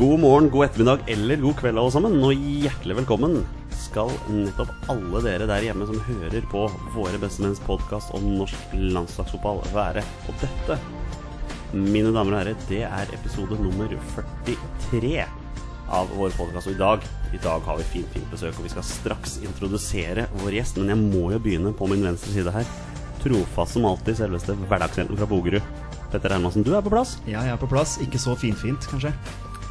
God morgen, god ettermiddag eller god kveld alle sammen, og hjertelig velkommen skal nettopp alle dere der hjemme som hører på Våre bestemenns podkast om norsk landslagsfotball være. Og dette, mine damer og herrer, det er episode nummer 43 av vår podkast. Og i dag, i dag har vi fint, fint besøk, og vi skal straks introdusere vår gjest. Men jeg må jo begynne på min venstre side her. Trofast som alltid, selveste hverdagshelten fra Bogerud. Petter Hermansen, du er på plass. Ja, jeg er på plass. Ikke så finfint, kanskje.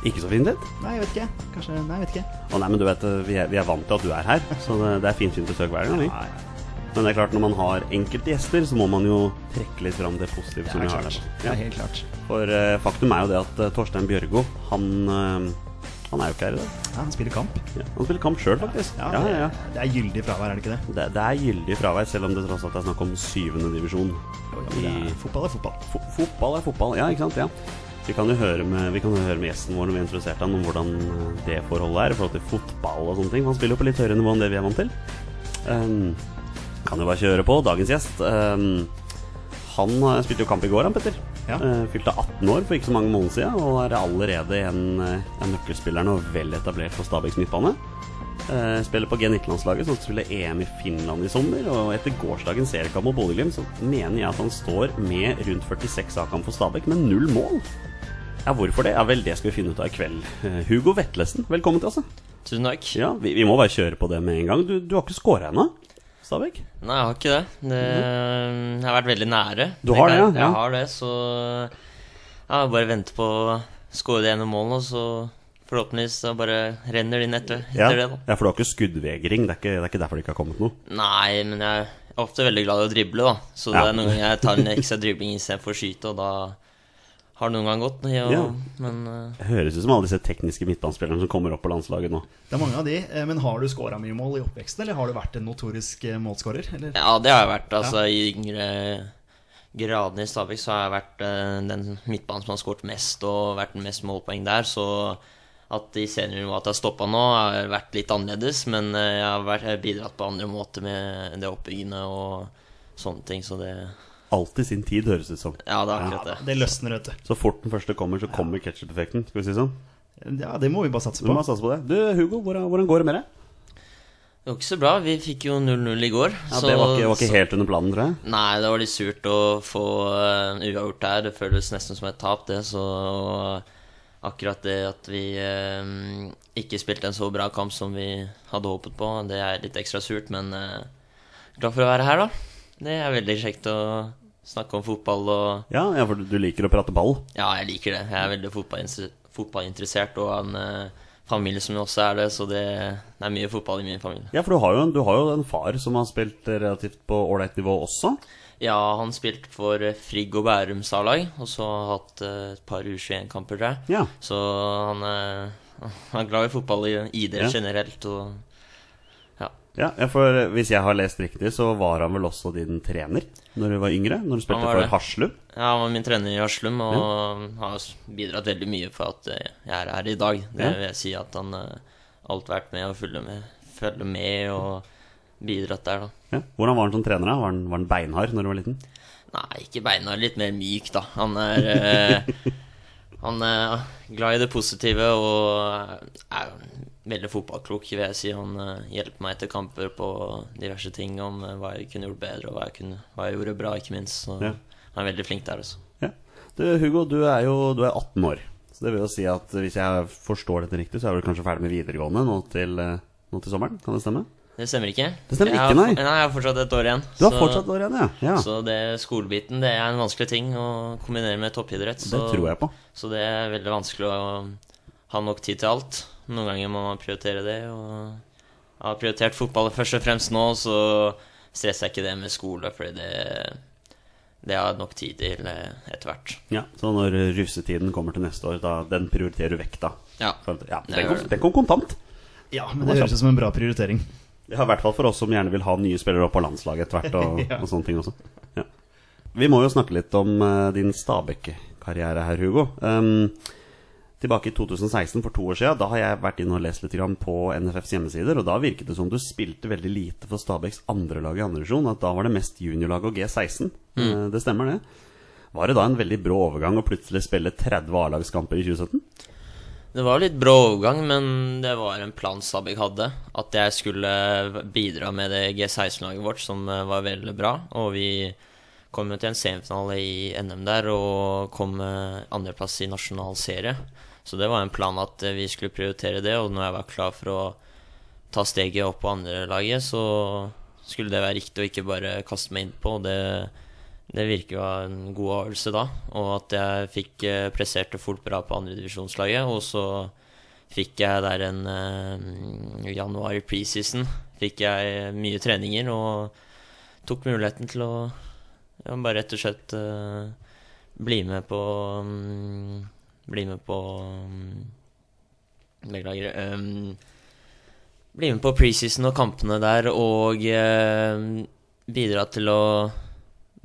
Ikke så fint litt? Nei, jeg vet ikke. Kanskje, nei, jeg vet ikke. Å nei, men du vet, vi er, vi er vant til at du er her, så det, det er fint, fint besøk hver gang. vi. ja. Men det er klart, når man har enkelte gjester, så må man jo trekke litt fram det positive det som vi har der. Ja. Det er helt klart. For uh, faktum er jo det at uh, Torstein Bjørgo, han, uh, han er jo ikke her i dag. Ja, han spiller kamp. Ja, han spiller kamp sjøl, faktisk. Ja, Ja, ja, ja. Det, er gyldig fravær, er det ikke det? Det, det er gyldig fravær, selv om det tross alt er snakk om syvende divisjon. Jo, ja, I fotball er fotball. F fotball er fotball, ja, ikke sant? Ja. Vi kan jo høre med, vi kan høre med gjesten vår når vi introduserte han om hvordan eh, det forholdet er i forhold til fotball og sånne ting. Han spiller jo på litt høyere nivå enn det vi er vant til. Um, kan jo bare kjøre på. Dagens gjest. Um, han eh, spilte jo kamp i går, han Petter. Ja. Uh, fylte 18 år for ikke så mange måneder siden og er allerede en av nøkkelspillerne og vel etablert for Stabæks midtbane. Uh, spiller på G19-landslaget, som spiller spille EM i Finland i sommer. Og etter gårsdagens seriekamp mot Bodø-Glimt så mener jeg at han står med rundt 46 A-kamp for Stabæk, med null mål. Ja, Hvorfor det? Ja vel, det skal vi finne ut av i kveld. Eh, Hugo Vetlesen, velkommen til oss. da. Tusen takk. Ja, vi, vi må bare kjøre på det med en gang. Du, du har ikke scora ennå, Stabæk? Nei, jeg har ikke det. det. Jeg har vært veldig nære. Du har det, ja? Jeg har det, så jeg bare venter på å skåre det ene målet, og så forhåpentligvis så bare renner det inn etter, Ja. det. da ja, for du har ikke skuddvegring. Det er ikke, det er ikke derfor det ikke har kommet noe. Nei, men jeg er ofte veldig glad i å drible, da. Så Ja. det er noen ganger jeg tar en ekstra dribling istedenfor å skyte, og da har noen gang gått. Ja, Ja. Men uh... Høres ut som alle disse tekniske midtbanespillerne som kommer opp på landslaget nå. Det er mange av de. eh, Men har du skåra mye mål i oppveksten, eller har du vært en notorisk målskårer? målscorer? Eller? Ja, det har jeg vært. Altså, I yngre gradene i Stabæk så har jeg vært uh, den midtbanen som har skåret mest og vært den mest målpoeng der. Så at i seniornivå at jeg har stoppa nå, har vært litt annerledes. Men uh, jeg har vært, bidratt på andre måter med det oppbyggende og sånne ting. Så det Alltid sin tid, høres det ut som. Ja, det er akkurat det. Det løsner, vet du. Så fort den første kommer, så kommer ketsjup-effekten. Skal vi si sånn? Ja, det må vi bare satse Vi på. må satse på det. Du, Hugo, hvordan, hvordan går det med deg? Det går ikke så bra. Vi fikk jo 0-0 i går. Ja, så- det var ikke, var ikke så- helt under planen, tror jeg. Nei, det var litt surt å få uh, uavgjort der. Det føles nesten som et tap, det. Så akkurat det at vi eh, ikke spilte en så bra kamp som vi hadde håpet på, det er litt ekstra surt. Men eh, glad for å være her, da. Det er veldig kjekt å snakke om fotball og Ja, ja, for du- du liker å prate ball. Ja, jeg liker det. Jeg er veldig fotballinteressert og en uh, familie som også er det, så det, det er mye fotball i min familie. Ja, for du har jo en, du har jo en far som har spilt relativt på ålreit nivå også. Ja, han spilte for eh, Frigg og Bærums A-lag, og så har hatt eh, et par U21-kamper, der. Ja. Så han er, han er glad i fotball i idrett Ja. generelt, og ja. Ja, ja, for hvis jeg har lest riktig, så var han vel også din trener når du var yngre? Når du spilte for det. Haslum? Ja, han var min trener i Haslum, og har bidratt veldig mye for at eh, jeg er her i dag. Det Ja. vil jeg si at han alt alltid vært med og følger med, følger med og bidratt der, da. Ja. Hvordan var han som trener? da? Var han, var han beinhard når du var liten? Nei, ikke beinhard, litt mer myk, da. Han er eh, Han er glad i det positive og er veldig fotballklok, vil jeg si. Han eh, hjelper meg etter kamper på diverse ting om eh, hva jeg kunne gjort bedre, og hva jeg, kunne, hva jeg gjorde bra, ikke minst. Så Ja. han er veldig flink der, altså. Ja. Du, Hugo, du er jo du er 18 år. Så det vil jo si at hvis jeg forstår dette riktig, så er du kanskje ferdig med videregående nå til, eh, nå til sommeren? Kan det stemme? Det stemmer ikke. Det stemmer Jeg ikke, nei. Har, Nei, jeg har fortsatt et år igjen. Du har så- fortsatt år igjen, ja. ja. Så det skolebiten det er en vanskelig ting å kombinere med toppidrett. Det tror jeg på. så det er veldig vanskelig å ha nok tid til alt. Noen ganger må man prioritere det. Og jeg har prioritert fotball først og fremst nå, så stresser jeg ikke det med skole, fordi det, det har jeg nok tid til eh, etter hvert. Ja, Så når russetiden kommer til neste år, da, den prioriterer du vekk, da? Ja. Ja den, kom, den kom kontant. Ja, men det høres ut som en bra prioritering. Ja, I hvert fall for oss som gjerne vil ha nye spillere opp på landslaget etter hvert. Og, Ja. og sånne ting også ja. Vi må jo snakke litt om uh, din Stabæk-karriere her, Hugo. Um, tilbake i 2016, for to år siden, da har jeg vært inne og lest litt på NFFs hjemmesider. Og da virket det som du spilte veldig lite for Stabæks andre lag i andre divisjon. At da var det mest juniorlag og G16. Eh, Det stemmer, det. Var det da en veldig brå overgang å plutselig spille 30 A-lagskamper i 2017? Det var litt brå overgang, men det var en plan Stabæk hadde. At jeg skulle bidra med det G16-laget vårt, som eh, var veldig bra. Og vi kom jo til en semifinale i NM der og kom med andreplass i nasjonal serie. Så det var en plan at eh, vi skulle prioritere det, og når jeg var klar for å ta steget opp på andrelaget, så skulle det være riktig å ikke bare kaste meg innpå. Og det, det virker jo en god avgjørelse da. Og at jeg fikk pressert prestert det fort bra på andredivisjonslaget. Og så fikk jeg der en uh, januar i preseason fikk jeg mye treninger og tok muligheten til å ja, bare rett og slett uh, bli med på um, Bli med på um, Beklager. Um, bli med på preseason og kampene der og uh, bidra til å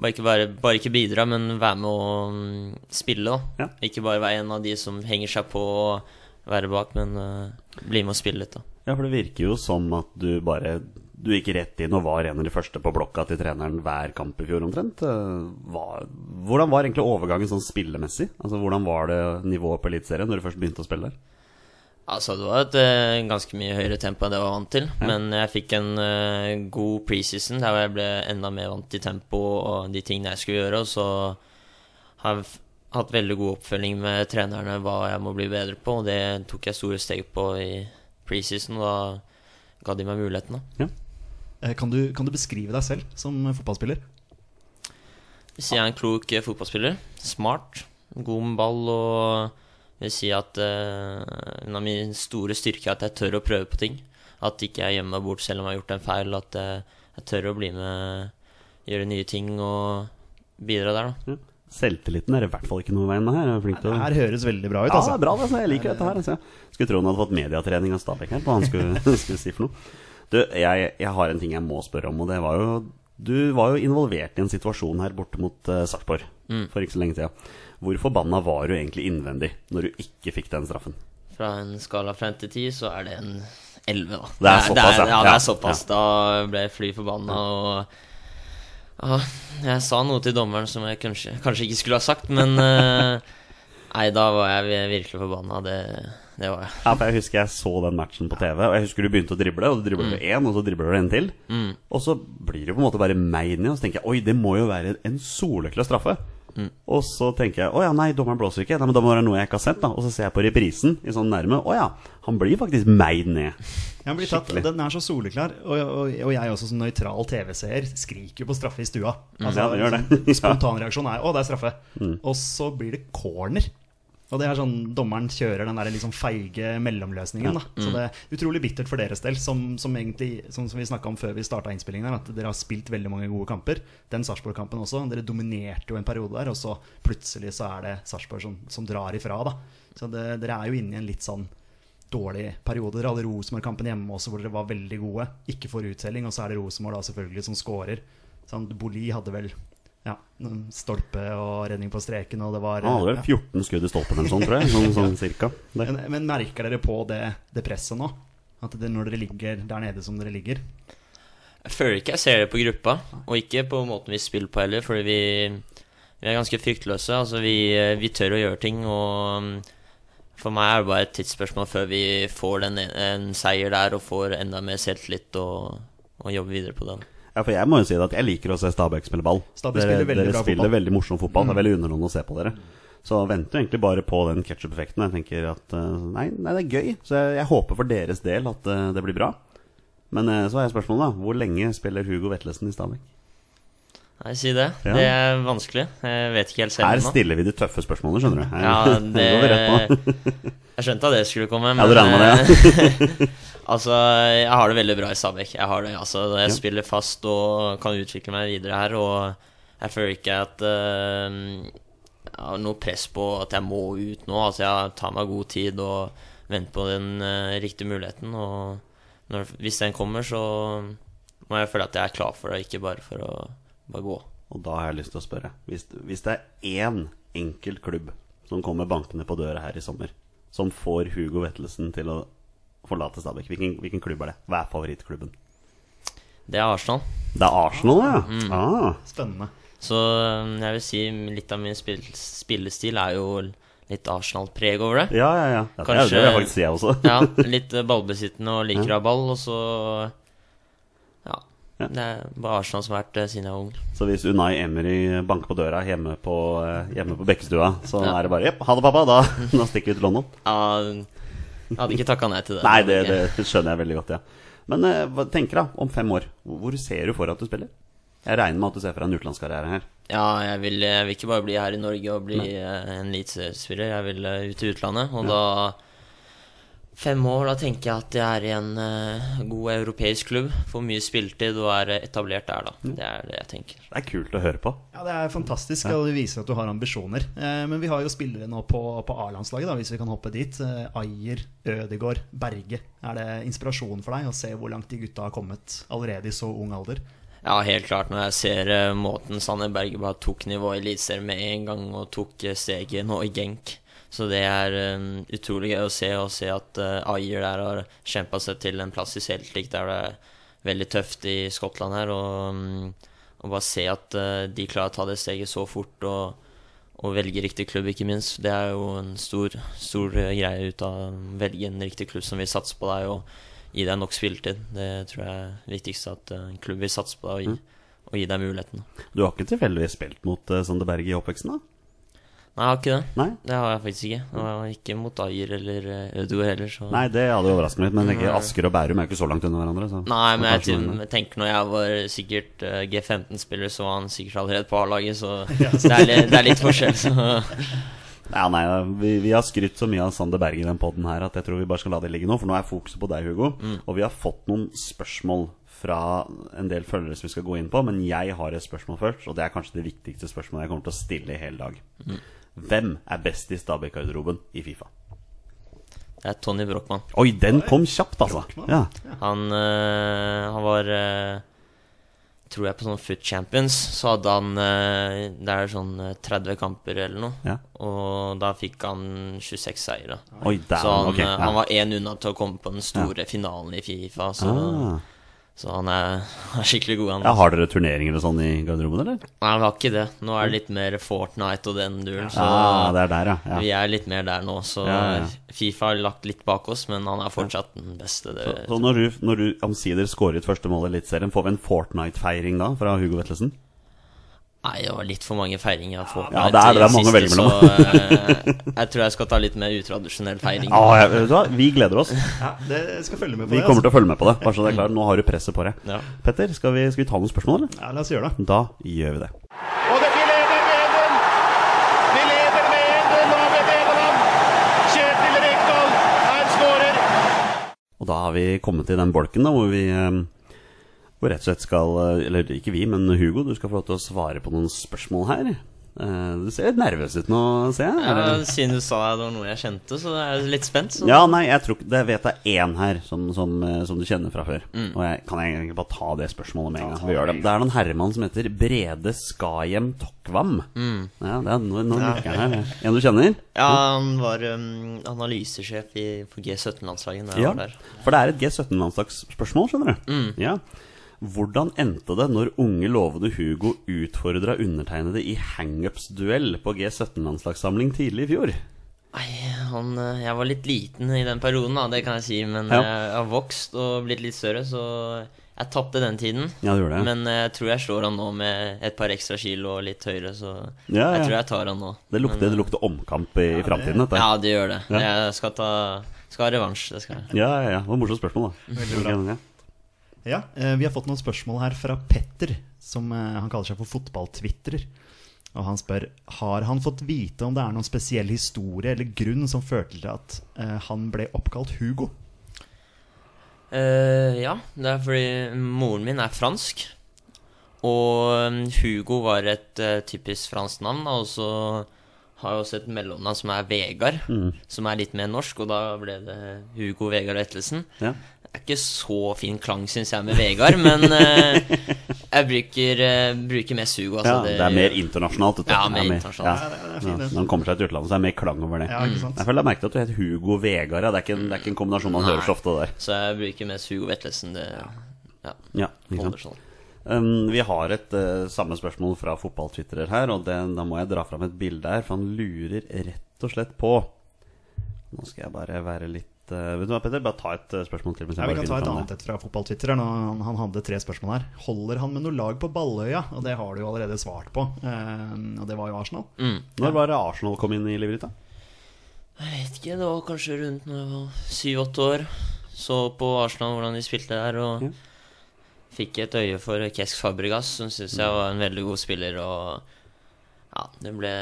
bare ikke, bare, bare ikke bidra, men være med å mm, spille. da Ja. Ikke bare være en av de som henger seg på og være bak, men uh, bli med og spille litt. da Ja, for det virker jo som at du bare Du gikk rett inn og var en av de første på blokka til treneren hver kamp i fjor omtrent. Eh, Hva, hvordan var egentlig overgangen sånn spillemessig? Altså Hvordan var det nivået på Eliteserien når du først begynte å spille der? Altså, det var et eh, ganske mye høyere tempo enn det jeg var vant til. Ja. Men jeg fikk en uh, god preseason der jeg ble enda mer vant til tempo og de tingene jeg skulle gjøre. Og så har jeg hatt veldig god oppfølging med trenerne hva jeg må bli bedre på. Og det tok jeg store steg på i preseason, og da ga de meg muligheten. da. Eh, Kan du, kan du beskrive deg selv som fotballspiller? Hvis jeg er en klok fotballspiller, smart, god med ball og vil si at uh, en av mine store styrker er at jeg tør å prøve på ting. At ikke jeg gjemmer meg bort selv om jeg har gjort en feil. At jeg, jeg tør å bli med, gjøre nye ting og bidra der, da. Mm. Selvtilliten er i hvert fall ikke noe veien med her. Er flink til Det her høres veldig bra ut. Ja, det altså er bra. altså. Jeg liker dette her. Altså. Skulle tro han hadde fått mediatrening av Stabæk her. På hva han skulle, skulle si for noe. Du, jeg, jeg har en ting jeg må spørre om, og det var jo Du var jo involvert i en situasjon her borte mot uh, Sarpsborg for ikke så lenge siden. Hvor forbanna var du egentlig innvendig når du ikke fikk den straffen? Fra en skala fra 1 til 10 så er det en 11, da. Det er såpass, ja. ja. det er såpass. Da ble jeg fly forbanna og ja, Jeg sa noe til dommeren som jeg kanskje, kanskje ikke skulle ha sagt, men uh, Nei, da var jeg virkelig forbanna. Det, det var jeg. Ja, for Jeg husker jeg så den matchen på TV, og jeg husker du begynte å drible. Og du dribler mm. én, og så dribler du en til. Og så blir det på en måte bare meg ned, og så tenker jeg oi, det må jo være en soleklar straffe. Og så tenker jeg å ja, nei, dommeren blåser ikke. Nei, men da må det være noe jeg ikke har sett. da Og så ser jeg på reprisen i sånn nærme. Å ja, han blir faktisk meid ned. Han blir tatt, den er så soleklar, og, og, og jeg også som nøytral TV-seer skriker jo på straffe i stua. Altså, Ja, det gjør det. sånn Spontanreaksjon er 'å, det er straffe'. Og så blir det corner. Og det er sånn dommeren kjører den der liksom feige mellomløsningen. Da. Så det er utrolig bittert for deres del, som, som, egentlig, som, som vi snakka om før vi starta innspillingen, her, at dere har spilt veldig mange gode kamper. Den Sarpsborg-kampen også. Dere dominerte jo en periode der, og så plutselig så er det Sarpsborg som, som drar ifra. Da. Så det, dere er jo inne i en litt sånn dårlig periode. Dere hadde Rosenborg-kampen hjemme også, hvor dere var veldig gode. Ikke får uttelling, og så er det Rosenborg da selvfølgelig som scorer. Sånn, Boli hadde vel ja, stolpe og redning på streken, og det var Han hadde vel ja. 14 skudd i stolpen eller sånn, tror jeg. Sånn, sånn cirka. Det. men, men merker dere på det, det presset nå? At det, når dere ligger der nede som dere ligger? Jeg føler ikke jeg ser det på gruppa, og ikke på måten vi spiller på heller, fordi vi, vi er ganske fryktløse. Altså, vi, vi tør å gjøre ting, og mm, for meg er det bare et tidsspørsmål før vi får den, en seier der og får enda mer selvtillit og, og jobber videre på den. Ja, for jeg må jo si at jeg liker å se Stabæk spille ball. Stabæk dere spiller veldig dere bra spiller fotball. Mm. veldig morsom fotball. Det er veldig underholdende å se på dere. Så venter egentlig bare på den ketsjup-effekten. Jeg tenker at eh, nei, nei, det er gøy. Så jeg, jeg håper for deres del at uh, det blir bra. Men uh, så har jeg spørsmålet, da. Hvor lenge spiller Hugo Vetlesen i Stabæk? Nei, si det. Ja. Det er vanskelig. Jeg vet ikke helt selv Her stiller vi de tøffe spørsmålene, skjønner du. Her, Ja, det. Jeg skjønte at det skulle komme. Ja, du regner med det? altså, jeg har det veldig bra i Stabæk. Jeg har det, altså. Jeg Ja. spiller fast og kan utvikle meg videre her. Og jeg føler ikke at uh, jeg har noe press på at jeg må ut nå. Altså, jeg tar meg god tid og venter på den uh, riktige muligheten. Og når, hvis den kommer, så må jeg føle at jeg er klar for det, ikke bare for å bare gå. Og da har jeg lyst til å spørre. Hvis, hvis det er én enkelt klubb som kommer bankende på døra her i sommer, som får Hugo Vettelsen til å forlate Stabæk, hvilken, hvilken klubb er det? Hva er favorittklubben? Det er Arsenal. Det er Arsenal, ja. Ah, Spennende. Så um, jeg vil si litt av min spill spillestil er jo litt Arsenal-preg over det. Ja, ja, ja. ja det, Kanskje- det vil jeg faktisk si, jeg også. Ja, litt eh, ballbesittende og liker å ha ball, og så Ja. Ja. Det er bare Arsenal som har vært siden jeg var ung. Så hvis Unai Emery banker på døra hjemme på, eh, hjemme på Bekkestua, så Ja. er det bare Jepp, ha det, pappa. Da, da stikker vi til London. Ja, jeg hadde ikke takka nei til det. Nei, det, det skjønner jeg veldig godt, ja. Men eh, hva tenker du om fem år? Hvor ser du for at du spiller? Jeg regner med at du ser for deg en utenlandskarriere her. Ja, jeg vil, jeg vil ikke bare bli her i Norge og bli nei. en eliteseriespiller. Jeg vil eh, ut til utlandet, og da Fem år, da tenker jeg at jeg er i en eh, god europeisk klubb. Får mye spilletid og er etablert der, da. Det er det jeg tenker. Det er kult å høre på. Ja, Det er fantastisk, og det viser at du har ambisjoner. Eh, men vi har jo spillere nå på, på A-landslaget, da, hvis vi kan hoppe dit. Eh, Ayer, Ødegård, Berge. Er det inspirasjon for deg å se hvor langt de gutta har kommet allerede i så ung alder? Ja, helt klart. Når jeg ser måten Sanne Berge bare tok nivået i Eliteserien med en gang, og tok steget nå i Genk. Så det er um, utrolig gøy å se, og se at uh, Ayer der har kjempa seg til en plass i Celtic, der det er veldig tøft i Skottland her. Og, um, og bare se at uh, de klarer å ta det steget så fort, og, og velge riktig klubb, ikke minst. Det er jo en stor, stor greie ut av å velge en riktig klubb som vil satse på deg. og gi deg nok spilletid. Det tror jeg er viktigst at en klubb vil satse på deg og gi, og gi deg muligheten. Du har ikke tilfeldigvis spilt mot uh, Sander Berg i oppveksten, da? Nei, jeg har ikke det. Nei? Det har jeg faktisk ikke. Og ikke mot Ayer eller eh, Ødegaard heller. Så. Nei, det hadde overrasket meg. Men ikke, Asker og Bærum er ikke så langt unna hverandre. Så. Nei, men jeg jeg tenker når jeg var sikkert eh, G15-spiller, så var han sikkert allerede på A-laget, så det er, litt, det er litt forskjell. Så. Ja, nei, vi, vi har skrytt så mye av Sander Berge i den poden her at jeg tror vi bare skal la det ligge nå. For nå er fokuset på deg, Hugo. Og vi har fått noen spørsmål fra en del følgere som vi skal gå inn på. Men jeg har et spørsmål først, og det er kanskje det viktigste spørsmålet jeg kommer til å stille i hele dag. Hvem er best i Stabæk-garderoben i Fifa? Det er Tony Brochmann. Oi, den kom kjapt, altså. Ja. Han, øh, han var øh, Tror jeg på sånn Foot Champions, så hadde han øh, Det er sånn eh, 30 kamper eller noe. Ja. Og da fikk han 26 seire. Oi, Så han, Ok. eh, Ja. han var én unna til å komme på den store finalen i Fifa. Så, Ah. Så han er, er skikkelig god. Han. Ja, har dere turneringer og sånn i garderoben, eller? Nei, vi har ikke det. Nå er det litt mer Fortnite og den duren. Så ja, det er der, ja. vi er litt mer der nå. Så Ja, ja. Fifa har lagt litt bak oss, men han er fortsatt den beste. Det, Så når du, når du omsider skårer ut første mål i Eliteserien, får vi en Fortnite-feiring da fra Hugo Vetlesen? Nei, det var litt for mange feiringer Fortnite. Ja, det er det. Er mange å velge siste, Så eh, jeg tror jeg skal ta litt mer utradisjonell feiring. Ja, ja, vet du hva? Vi gleder oss. Ja, det skal følge med på Vi det. kommer altså. til å følge med på det. Bare så det er klart, Nå har du presset på deg. Ja. Petter, skal vi, skal vi ta noen spørsmål, eller? Ja, la oss gjøre det. Da gjør vi det. Og det, vi leder med den! Vi leder med den! Har vi Nederland! Kjetil Rekdal er skårer! Og da har vi kommet til den bolken da, hvor vi eh, hvor rett og slett skal eh, Eller ikke vi, men Hugo, du skal få lov til å svare på noen spørsmål her. Eh, Du ser litt nervøs ut nå, ser jeg. Er Ja, siden du sa det var noe jeg kjente, så er jeg litt spent. Så. Ja, nei, jeg tror Det vet jeg én her som, som, eh, som du kjenner fra før. Og jeg kan jeg egentlig bare ta det spørsmålet med en gang. Ja, det. det er noen herremann som heter Brede Skahjem Tokvam. Ja, det er noen noen ja. her. En du kjenner? Ja, han var um, analysesjef i, for G17-landslaget da jeg Ja, var der. for det er et G17-landslagsspørsmål, skjønner du. Ja. Hvordan endte det når unge lovende Hugo utfordra undertegnede i hangups-duell på G17-landslagssamling tidlig i fjor? Nei, han, eh, jeg var litt liten i den perioden, da, det kan jeg si. Men Ja. jeg har vokst og blitt litt større, så jeg tapte den tiden. Ja, det gjorde det. Men jeg tror jeg slår han nå med et par ekstra kilo og litt høyere, så Ja, jeg tror jeg tar han nå. Det lukter, det lukter omkamp i, i framtiden, dette. Ja, det gjør det. Ja. Jeg skal, ta, skal ha revansj. Det skal jeg. Ja, ja, ja. Det var et morsomt spørsmål, da. Veldig bra. Ja. Eh, Vi har fått noen spørsmål her fra Petter, som eh, han kaller seg for fotballtvitrer. Og han spør har han fått vite om det er noen spesiell historie eller grunn som førte til at eh, han ble oppkalt Hugo. Uh, ja, det er fordi moren min er fransk. Og um, Hugo var et uh, typisk fransk navn. Og så har jeg også et mellomnavn som er Vegard, som er litt mer norsk. Og da ble det Hugo Vegard Vettelsen. Ja. Er ikke så fin klang, syns jeg, med Vegard, men eh, jeg bruker, eh, bruker mest Hugo. Altså, ja, det er mer internasjonalt. dette. Ja, er mer mer- internasjonalt. Ja. Det er når han kommer seg til utlandet, så er det mer klang over det. Ja, ikke sant? Jeg føler jeg merket at du het Hugo Vegard. Ja. Det, er ikke en, det er ikke en kombinasjon man Nei. hører så ofte der. Så jeg bruker mest Hugo Vetlesen. Det ja, Ja, ikke holder sant? sånn. Um, vi har et uh, samme spørsmål fra fotballtwitterer her, og det, da må jeg dra fram et bilde her, for han lurer rett og slett på Nå skal jeg bare være litt uh, Vet du hva, Petter? Bare ta et uh, spørsmål til. Ja, vi kan ta et annet et fra fotballtwitter. Han, han hadde tre spørsmål her. Holder han med noe lag på Balløya? Og det har du jo allerede svart på. Eh, og det var jo Arsenal. Mm. Når var det Arsenal kom inn i livet ditt? da? Jeg vet ikke, det var kanskje rundt når jeg var syv-åtte år. Så på Arsenal hvordan de spilte der, og Ja. fikk et øye for Kesk Fabregas, som syns jeg var en veldig god spiller, og ja, det ble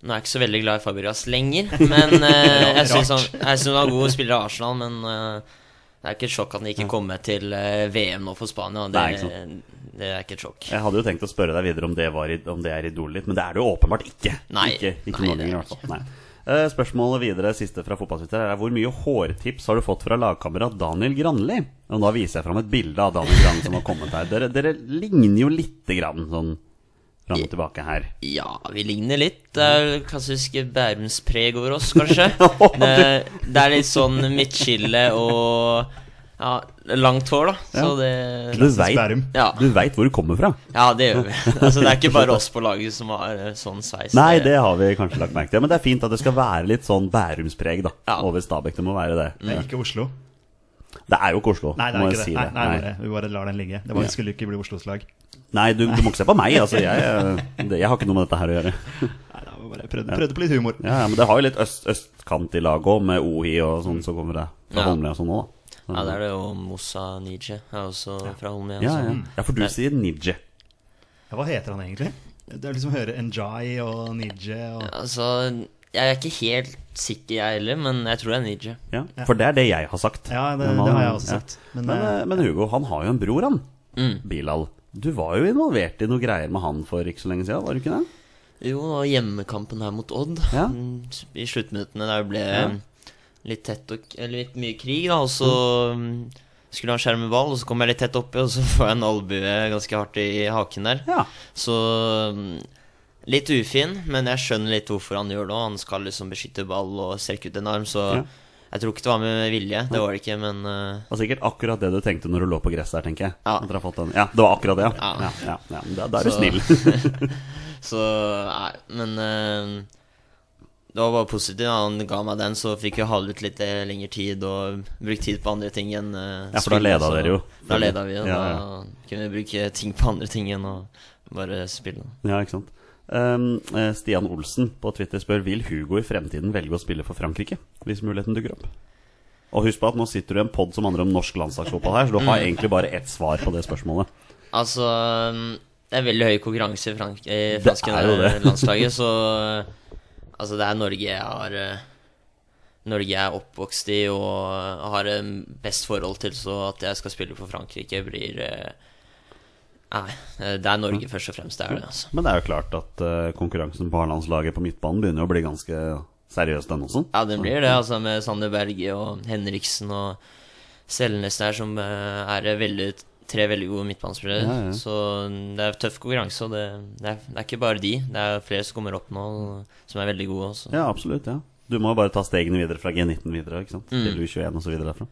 Nå er jeg ikke så veldig glad i Fabregas lenger, men uh, jeg syns han, han var god spiller i Arsenal, men uh, det er ikke et sjokk at han ikke kom med til uh, VM nå for Spania. Det, Nei, det er ikke et sjokk. Jeg hadde jo tenkt å spørre deg videre om det, var, om det er idolet ditt, men det er det jo åpenbart ikke. Nei. Ikke, ikke Nei, nå det er lenger, i hvert fall. Nei. Eh, Spørsmålet videre, siste fra fotballtwitter, er hvor mye hårtips har du fått fra lagkamerat Daniel Granli? Og da viser jeg fram et bilde av Daniel Granli som har kommet her. Dere, dere ligner jo lite grann sånn fram og tilbake her. Ja, vi ligner litt. Det er klassisk Bærumspreg over oss, kanskje. det, det er litt sånn midtskille og ja, langt hår, da. Så det Du veit Ja. vet hvor du kommer fra. Ja, det gjør vi. Altså, det er ikke bare oss på laget som har eh, sånn sveis. Nei, det har vi kanskje lagt merke til. Men det er fint at det skal være litt sånn Bærumspreg da, Ja. over Stabæk. Det må være det. Men ikke Oslo. Det er jo ikke Oslo, Nei, det er ikke ikke si det. Nei, det. nei, Nei. vi bare lar den ligge. Det var, Ja. skulle ikke bli Oslos lag. Nei, du, du må ikke se på meg. Altså, jeg, det, jeg har ikke noe med dette her å gjøre. Nei, da, var bare prøvde, prøvde på litt humor. Ja, Men det har jo litt øst, østkant i laget òg, med Ohi og sånn som kommer det fra Ja. Holmlia og sånn òg. Ja, det er det jo Mossa Nije. Er også fra Holmlia. Ja, ja. ja, for du Nei. sier Nije. Ja, hva heter han egentlig? Det er liksom å høre Njai og Nije og Altså, jeg er ikke helt sikker, jeg heller, men jeg tror det er Nije. Ja, for det er det jeg har sagt. Ja, det, Men det har jeg også ja. sagt. Men, Men, eh, eh, men Hugo, han har jo en bror, han. Mm. Bilal. Du var jo involvert i noe greier med han for ikke så lenge siden, var du ikke det? Jo, og hjemmekampen her mot Odd Ja. mm, I sluttminuttene der ble Ja. mm, litt tett og Eller litt mye krig, da. Og så mm. skulle han skjerme ball, og så kom jeg litt tett oppi, og så får jeg en albue ganske hardt i haken der. Ja. Så mm, litt ufin, men jeg skjønner litt hvorfor han gjør det. og Han skal liksom beskytte ball og strekke ut en arm, så Ja. Jeg tror ikke det var med vilje. Det var det ikke, men uh, Det var sikkert akkurat det du tenkte når du lå på gresset der, tenker jeg. Ja. Ja, det var akkurat det, ja. Ja. ja, ja, ja. Da, da er du Så- snill. Så nei, men uh, det var bare positivt. Han ga meg den, så fikk vi holde ut litt eh, lengre tid og brukt tid på andre ting enn uh, Ja, for da leda dere jo. Da leda vi, og Ja, da kunne vi bruke ting på andre ting enn å bare spille. Ja, ikke sant. Um, eh, Stian Olsen på Twitter spør Vil Hugo i fremtiden velge å spille for Frankrike hvis muligheten dukker opp. Og husk på at nå sitter du i en pod som handler om norsk landslagsfotball her, så du har Mm. egentlig bare ett svar på det spørsmålet. Altså Det er veldig høy konkurranse i frank i franske landslaget, så Altså, det er Norge jeg har eh, Norge jeg er oppvokst i og har eh, best forhold til, så at jeg skal spille for Frankrike, blir eh, Nei, eh, det er Norge først og fremst. Det er det, altså. Men det er jo klart at uh, konkurransen på A-landslaget på midtbanen begynner å bli ganske seriøs, den også. Ja, den blir det, altså, med Sander Berge og Henriksen og Selnes der, som eh, er veldig, tre veldig gode midtbanespillere. Ja, ja. Så det er tøff konkurranse, og det, det, er, det er ikke bare de. Det er flere som kommer opp nå, som er veldig gode også. Ja, absolutt. ja Du må bare ta stegene videre fra G19 videre, ikke sant? Mm. til U21 og så videre derfra.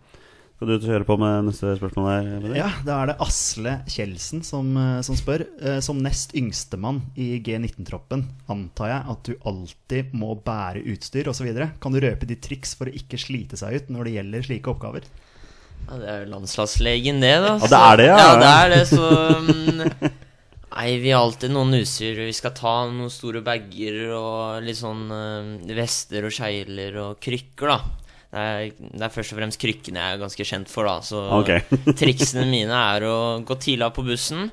Skal du kjøre på med neste spørsmål her? Ja, da er det Asle Kjeldsen som, eh, som spør. Eh, Som nest yngstemann i G19-troppen antar jeg at du alltid må bære utstyr osv. Kan du røpe de triks for å ikke slite seg ut når det gjelder slike oppgaver? Ja, det er jo landslagslegen, det, da. Ja, det er det, ja. Ja, det er det, så mm, Nei, vi har alltid noen utstyr. Vi skal ta noen store bager og litt sånn eh, vester og skeiler og krykker, da. Det er, det er først og fremst krykkene jeg er ganske kjent for, da. Så okay. triksene mine er å gå tidlig av på bussen.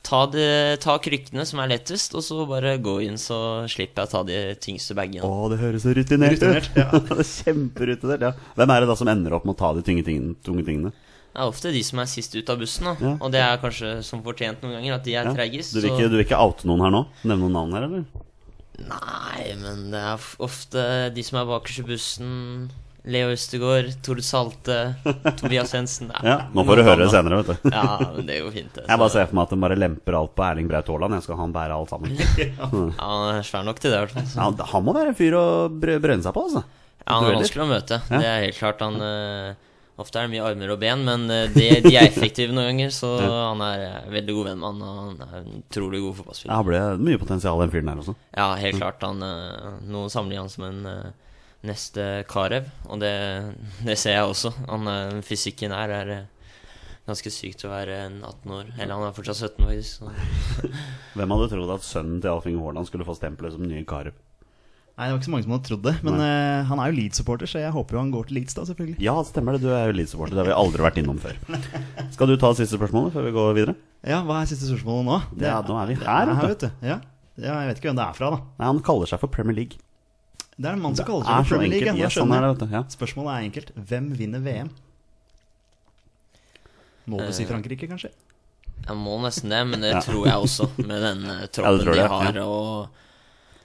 Ta, de, ta krykkene som er lettest, og så bare gå inn, så slipper jeg å ta de tyngste bagene. Å, det høres så rutinert ut! Rutinert, ja. Kjemperutinert. ja Hvem er det da som ender opp med å ta de tunge tingene? Tunge tingene? Det er ofte de som er sist ut av bussen, da. Ja. Og det er kanskje som fortjent noen ganger, at de er Ja. treigest. Du, vil ikke, du vil ikke oute noen her nå? Nevne noen navn her, eller? Nei, men det er ofte de som er bakerst i bussen. Leo Østegård, Tord Salte, Tobias Jensen. Ja, Nå får du høre det senere, vet du. Ja, men det går fint, det. Jeg bare ser for meg at de bare lemper alt på Erling Braut Haaland. Jeg skal ha han bære alt sammen. Ja, han er svær nok til det, i hvert fall. Ja, han må være en fyr å brø- brønne seg på, altså. Ja, han er vanskelig å møte. Ja. Det er helt klart. Han, uh, Ofte er det mye armer og ben, men eh, det, de er effektive noen ganger. Så han er eh, veldig god venn med han, og han er en utrolig god fotballspiller. Ja, ble mye potensial den fyren der også. Ja, helt klart. Han, noen samler han som en neste Karev, og det, det ser jeg også. Han, eh, fysikken her er eh, ganske sykt å være 18 år. Eller han er fortsatt 17, faktisk. Så. Hvem hadde trodd at sønnen til Alf Inge Haaland skulle få stempelet som nye Karev? Nei, det var ikke så mange som hadde trodd det. Men uh, han er jo Leeds-supporter, så jeg håper jo han går til Leeds, da, selvfølgelig. Ja, stemmer det. Du er jo Leeds-supporter. Det har vi aldri vært innom før. Skal du ta siste spørsmålet før vi går videre? Ja, hva er siste spørsmålet nå? Ja, nå er vi det her, vet vet du. Ja. ja, jeg vet ikke hvem det er fra, da. Nei, Han kaller seg for Premier League. Det er en mann som kaller seg for Premier League. ja, Yes, sånn er det, jeg. Ja. Spørsmålet er enkelt. Hvem vinner VM? Må du si Eh, Frankrike, kanskje? Jeg må nesten det, men det Ja. tror jeg også, med den eh, troppen de det, har, ja. og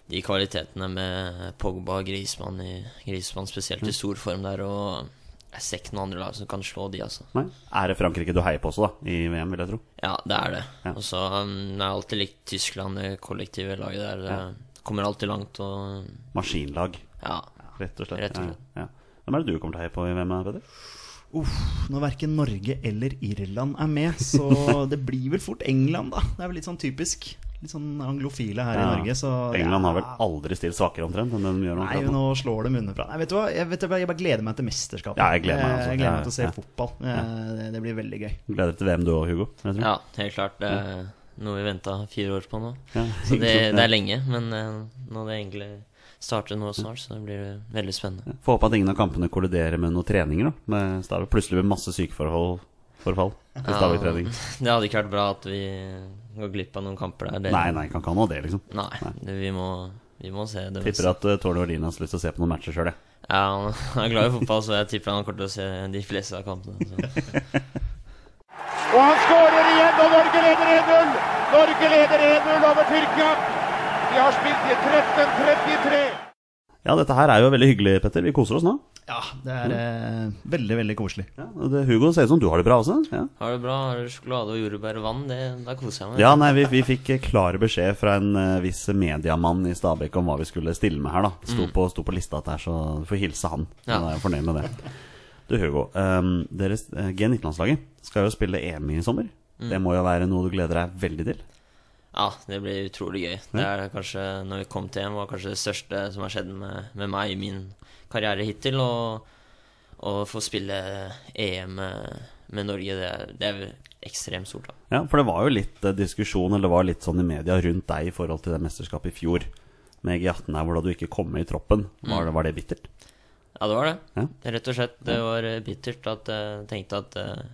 de kvalitetene med Pogba og Grismann, i, Grismann spesielt Mm. i stor form der, og jeg ser ikke noen andre lag som kan slå de, altså. Nei. Er det Frankrike du heier på også, da? I VM, vil jeg tro. Ja, det er det. Ja. Og så um, jeg har alltid likt Tyskland, det kollektive laget der. Kommer alltid langt, og Maskinlag, ja. rett og slett. Rett og slett. Ja, ja. Hvem er det du kommer til å heie på i VM, Peder? Uff, når verken Norge eller Irland er med, så det blir vel fort England, da. Det er vel litt sånn typisk. Litt sånn anglofile her i Norge, så England har vel aldri stilt svakere omtrent enn de gjør. Nei, nå slår de underfra. Nei, vet du hva? Jeg, vet, hva? jeg bare gleder meg til mesterskapet. Ja, jeg gleder meg altså. Jeg gleder meg til å se ja. fotball. Eh, Det, det blir veldig gøy. Gleder deg til VM du òg, Hugo. ja, helt klart. Det er noe vi venta fire år på nå. Ja, Så det, det er lenge, men eh, når det egentlig starter nå snart, så blir det veldig spennende. Får håpe at ingen av kampene kolliderer med noen treninger. da Med Stavik. Plutselig blir masse sykeforhold forfall i Stavik-trening. Det hadde ikke vært bra at vi går glipp av noen kamper der. Det, Nei, nei, kan ikke ha noe av det, liksom. Nei, det, vi, må, vi må se det. Tipper at uh, Tord Ordin har lyst til å se på noen matcher sjøl, jeg. Ja, han er glad i fotball, så jeg tipper han kommer til å se de fleste av kampene. Og han skårer igjen, og Norge leder 1-0. Norge leder 1-0 over Tyrkia. De har spilt i 13-33. Ja, dette her er jo veldig hyggelig, Petter. Vi koser oss nå. Ja, det er eh, veldig, veldig koselig. Ja, og det, Hugo, ser ut som du har det bra også. Ja, Har det bra? Har du sjokolade og jordbær og vann? Det, da koser jeg meg. ja nei, vi, vi fikk klare klar beskjed fra en uh, viss mediamann i Stabekk om hva vi skulle stille med her. da Sto, på, sto på lista der, så du får hilse han. Mm. Ja. Han er jo fornøyd med det. Du, Hugo. Um, deres eh, G19-landslaget skal jo spille EM i sommer. Mm. Det må jo være noe du gleder deg veldig til? Ja, det blir utrolig gøy. Det er kanskje, når vi kom til EM, var kanskje det største som har skjedd med, med meg i min karriere hittil. Og å få spille EM med, med Norge, det er, det er ekstremt stort. da. Ja, for det var jo litt eh, diskusjon, eller det var litt sånn i media rundt deg i forhold til det mesterskapet i fjor. Med G18 her, hvor da du ikke kom med i troppen. Var, det, var det bittert? Ja, det var det. Ja. Rett og slett. Det var eh, bittert at jeg tenkte at jeg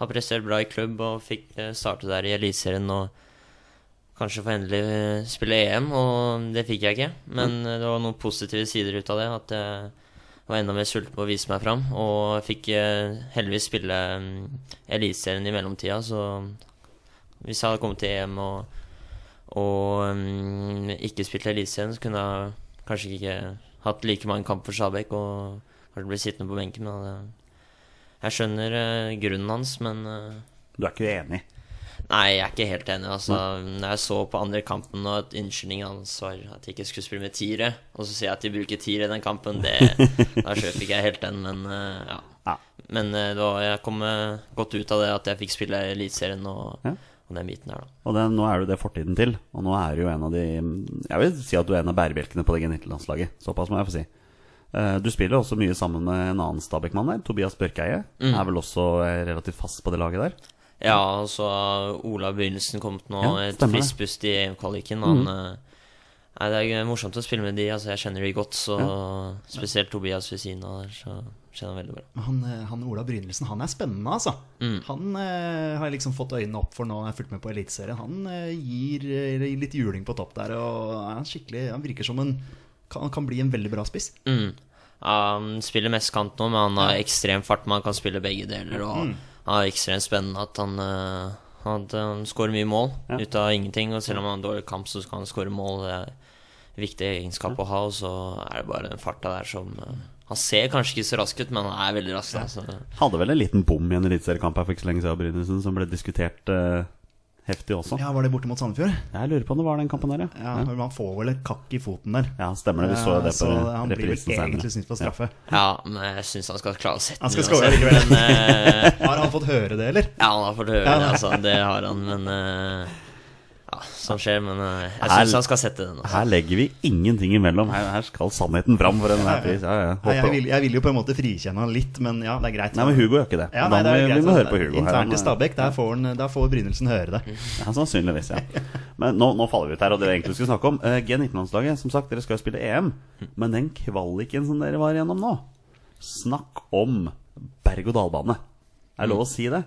har prestert bra i klubb og fikk eh, starte der i Eliteserien og kanskje få endelig eh, spille EM, og det fikk jeg ikke. Men eh, det var noen positive sider ut av det. At jeg var enda mer sulten på å vise meg fram. Og jeg fikk eh, heldigvis spille mm, Eliteserien i mellomtida, så hvis jeg hadde kommet til EM og, og um, ikke spilt Eliteserien, så kunne jeg kanskje ikke hatt like mange kamper for Stabæk og kanskje blitt sittende på benken. Men jeg skjønner eh, grunnen hans, men eh, Du er ikke enig? Nei, jeg er ikke helt enig. Altså, Når jeg så på andre kampen og at unnskyldningen hans var at jeg ikke skulle spille med tiere, og så sier jeg at de bruker tiere i den kampen, det, da kjøper ikke jeg helt den, men eh, ja. Ja. Men da jeg kom godt ut av det at jeg fikk spille Eliteserien og, Ja. Og den biten her, da. Og den, nå er du det fortiden til. Og nå er du jo en av de Jeg vil si at du er en av bærebjelkene på det G19-landslaget. Såpass må jeg få si. Eh, Du spiller også mye sammen med en annen Stabæk-mann der. Tobias Børkeie. Mm. Er vel også eh, relativt fast på det laget der. Ja, og så har Ola Begynnelsen kommet nå, Ja, et stemmer friskt pust i EM-kvaliken. Han eh, Nei, det er morsomt å spille med de, altså jeg kjenner de godt, så spesielt Tobias ved siden av der, så kjenner veldig bra. Han, eh, han Ola Brynildsen, han er spennende, altså. Mm. Han eh, har jeg liksom fått øynene opp for nå når jeg har fulgt med på Eliteserien. Han eh, gir gir litt juling på topp der, og er skikkelig Han virker som en kan, kan bli en veldig bra spiss. Mm. Han spiller mest kant nå, men han har ekstrem fart. Man kan spille begge deler. Og Mm. han er ekstremt spennende at han, eh, at han skårer mye mål Ja. ut av ingenting. Og selv om han har en dårlig kamp, så skal han skåre mål. Det er en viktig egenskap å ha. Og så er det bare den farta der som eh, Han ser kanskje ikke så rask ut, men han er veldig rask. Da, så. Hadde vel en liten bom i en eliteseriekamp her for ikke så lenge siden, Brynesen, som ble diskutert uh, heftig også. Ja, Var det borte mot Sandefjord? Jeg lurer på om det var den kampen der, Ja, ja, men Man får vel et kakk i foten der. Ja, stemmer det. Vi så jo det så på han blir vel egentlig snytt på straffe. Ja, men jeg syns han skal klare å sette Han skal den uansett, likevel. Men, uh, Har han fått høre det, eller? ja, han har fått høre Ja. det, altså. Det har han, men eh, Ja, sånn skjer. Men eh, jeg Her- syns han skal sette den. Også. Her legger vi ingenting imellom. Her, her skal sannheten fram for enhver pris. Ja, ja. Nei, jeg, vil, jeg vil jo på en måte frikjenne han litt, men ja, det er greit. Nei, men Hugo gjør ikke det. Ja, da nei, det er vi, greit. vi må høre på Hugo. her. Internt i Stabæk, der får, han- der får Brynildsen høre det. Ja, sannsynligvis, ja. Men nå, nå faller vi ut her, og det vi egentlig skulle snakke om. eh, G19-landslaget, som sagt, dere skal jo spille EM. Men den kvaliken som dere var igjennom nå Snakk om berg-og-dal-bane. Er det lov å si det?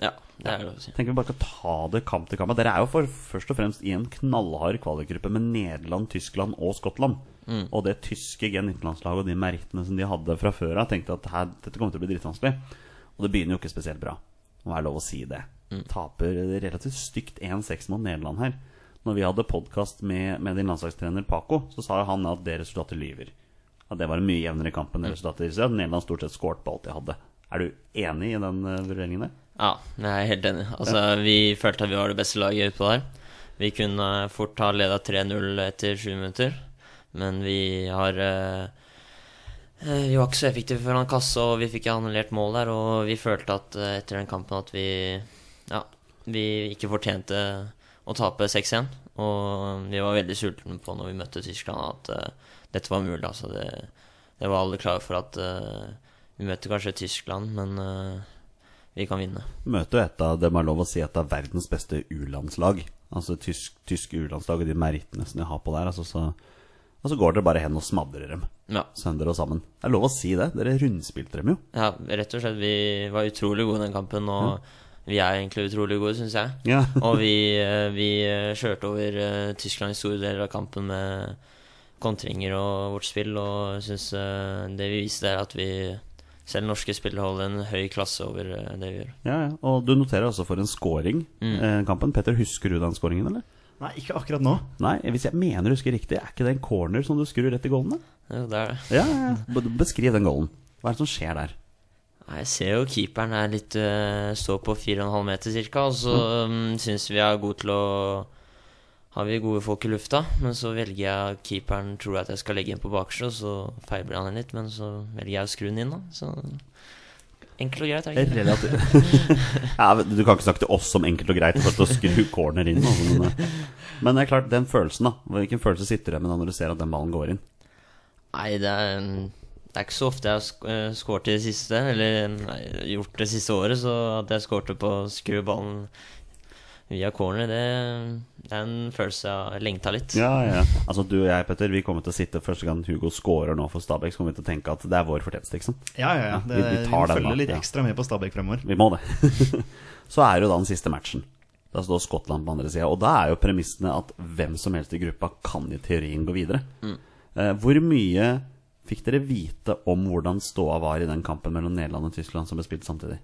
Ja, det er det å si. Tenker vi bare skal ta det kamp til kamp. Dere er jo for, først og fremst i en knallhard kvalikgruppe med Nederland, Tyskland og Skottland. Og det tyske G19-landslaget og de merittene som de hadde fra før av, tenkte at her, dette kommer til å bli drittvanskelig. Og det begynner jo ikke spesielt bra. Det er lov å si det. Taper relativt stygt 1-6 mot Nederland her. Når vi hadde podkast med, med din landslagstrener Paco, så sa han at det resultatet lyver. At det var en mye jevnere kamp enn det resultatet Så Nederland stort sett skåret på alt de hadde. Er du enig i den uh, vurderingen der? Ja, jeg er helt enig. Altså, Vi følte at vi var det beste laget utpå der. Vi kunne fort ha leda 3-0 etter sju minutter, men vi har eh, eh, Vi var ikke så effektive foran kasse, og vi fikk annullert mål der. Og vi følte at eh, etter den kampen at vi Ja, vi ikke fortjente å tape 6-1. Og vi var veldig sultne på når vi møtte Tyskland, at eh, dette var mulig. Altså, det, det var alle klare for at eh, vi møtte kanskje Tyskland, men eh, vi kan vinne. møter jo et av det må er lov å si et av verdens beste U-landslag. Altså tysk, tysk U-landslag og de merittene som de har på der. Altså, så, og så går dere bare hen og smadrer dem Ja. sønder og sammen. Det er lov å si det. Dere rundspilte dem jo. Ja, rett og slett. Vi var utrolig gode i den kampen, og vi er egentlig utrolig gode, syns jeg. Ja. Og vi, eh, vi eh, kjørte over eh, Tyskland i store deler av kampen med kontringer og vårt spill, og syns det vi viste, er at vi selv norske spillere holder en høy klasse over eh, det vi gjør. Ja, ja. Og du noterer også for en scoring eh, kampen. Petter, husker du den scoringen, eller? Nei, ikke akkurat nå. Nei, hvis jeg mener du husker riktig, er ikke det en corner som du skrur rett i goalen? da? Jo, det er det. Ja, ja, ja. Beskriv den goalen. Hva er det som skjer der? Nei, Jeg ser jo keeperen er litt uh, står på 4,5 meter cirka, og så um, syns vi er gode til å Har vi gode folk i lufta, men så velger jeg keeperen tror at jeg skal legge inn på bakerste, og så feilblir han litt, men så velger jeg å skru den inn, da. Så enkelt og greit, er det ikke? Ja, du kan ikke snakke til oss om enkelt og greit for å skru corner inn. Men, eh, men det er klart, den følelsen, da. Hvilken følelse sitter du med når du ser at den ballen går inn? Nei, det er, det er ikke så ofte jeg har eh, skåret i det siste, eller nei, gjort det siste året, så at jeg skårte på å skru ballen via corner, det, det er en følelse jeg har lengta litt. Ja, ja. Altså Du og jeg, Petter, vi kommer til å sitte første gang Hugo scorer nå for Stabæk, så kommer vi til å tenke at det er vår fortjeneste, ikke sant? Ja, ja, ja. Det, ja vi vi, tar Vi følger litt ekstra med på Stabæk fremover. Vi må det. så er det jo da den siste matchen. Da står Skottland på andre sida. Og da er jo premissene at hvem som helst i gruppa kan i teorien gå videre. Mm. hvor mye fikk dere vite om hvordan ståa var i den kampen mellom Nederland og Tyskland som ble spilt samtidig?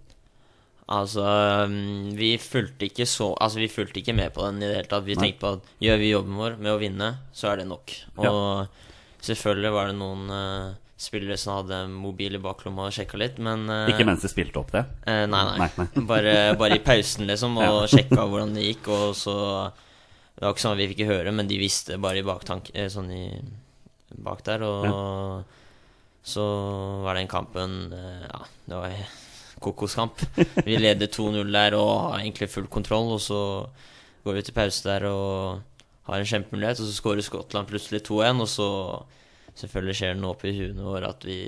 Altså, um, vi fulgte ikke så Altså, vi fulgte ikke med på den i det hele tatt. Vi Nei. tenkte på at gjør vi jobben vår med å vinne, så er det nok. Og selvfølgelig var det noen uh, spillere som hadde mobil i baklomma og sjekka litt, men eh, Ikke mens de spilte opp det. eh, nei, nei. Nei, nei. Bare, bare i pausen, liksom, og sjekka hvordan det gikk, og så Det var ikke sånn at vi fikk høre, men de visste bare i baktank Sånn i bak der, og så var den kampen Ja, det var kokoskamp. Vi leder 2-0 der og har egentlig full kontroll, og så går vi til pause der og har en kjempemulighet, og så skårer Skottland plutselig 2-1, og så selvfølgelig skjer det noe oppi huene våre at vi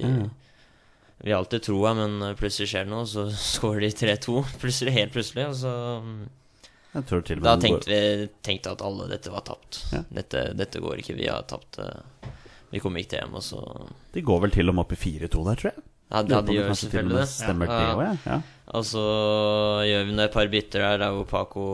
Vi har alltid troa, men plutselig skjer det noe, så skårer de 3-2. Plutselig, helt plutselig, og så Da tenkte vi tenkte at alle dette var tapt. Ja. Dette, dette går ikke, vi har tapt. eh, Vi kommer ikke til hjem, og så De går vel til og med opp i 4-2 der, tror jeg. Ja, det ja de gjør selvfølgelig det. Stemmer Ja. det òg, ja. ja. Og så gjør vi et par bytter der, er jo Paco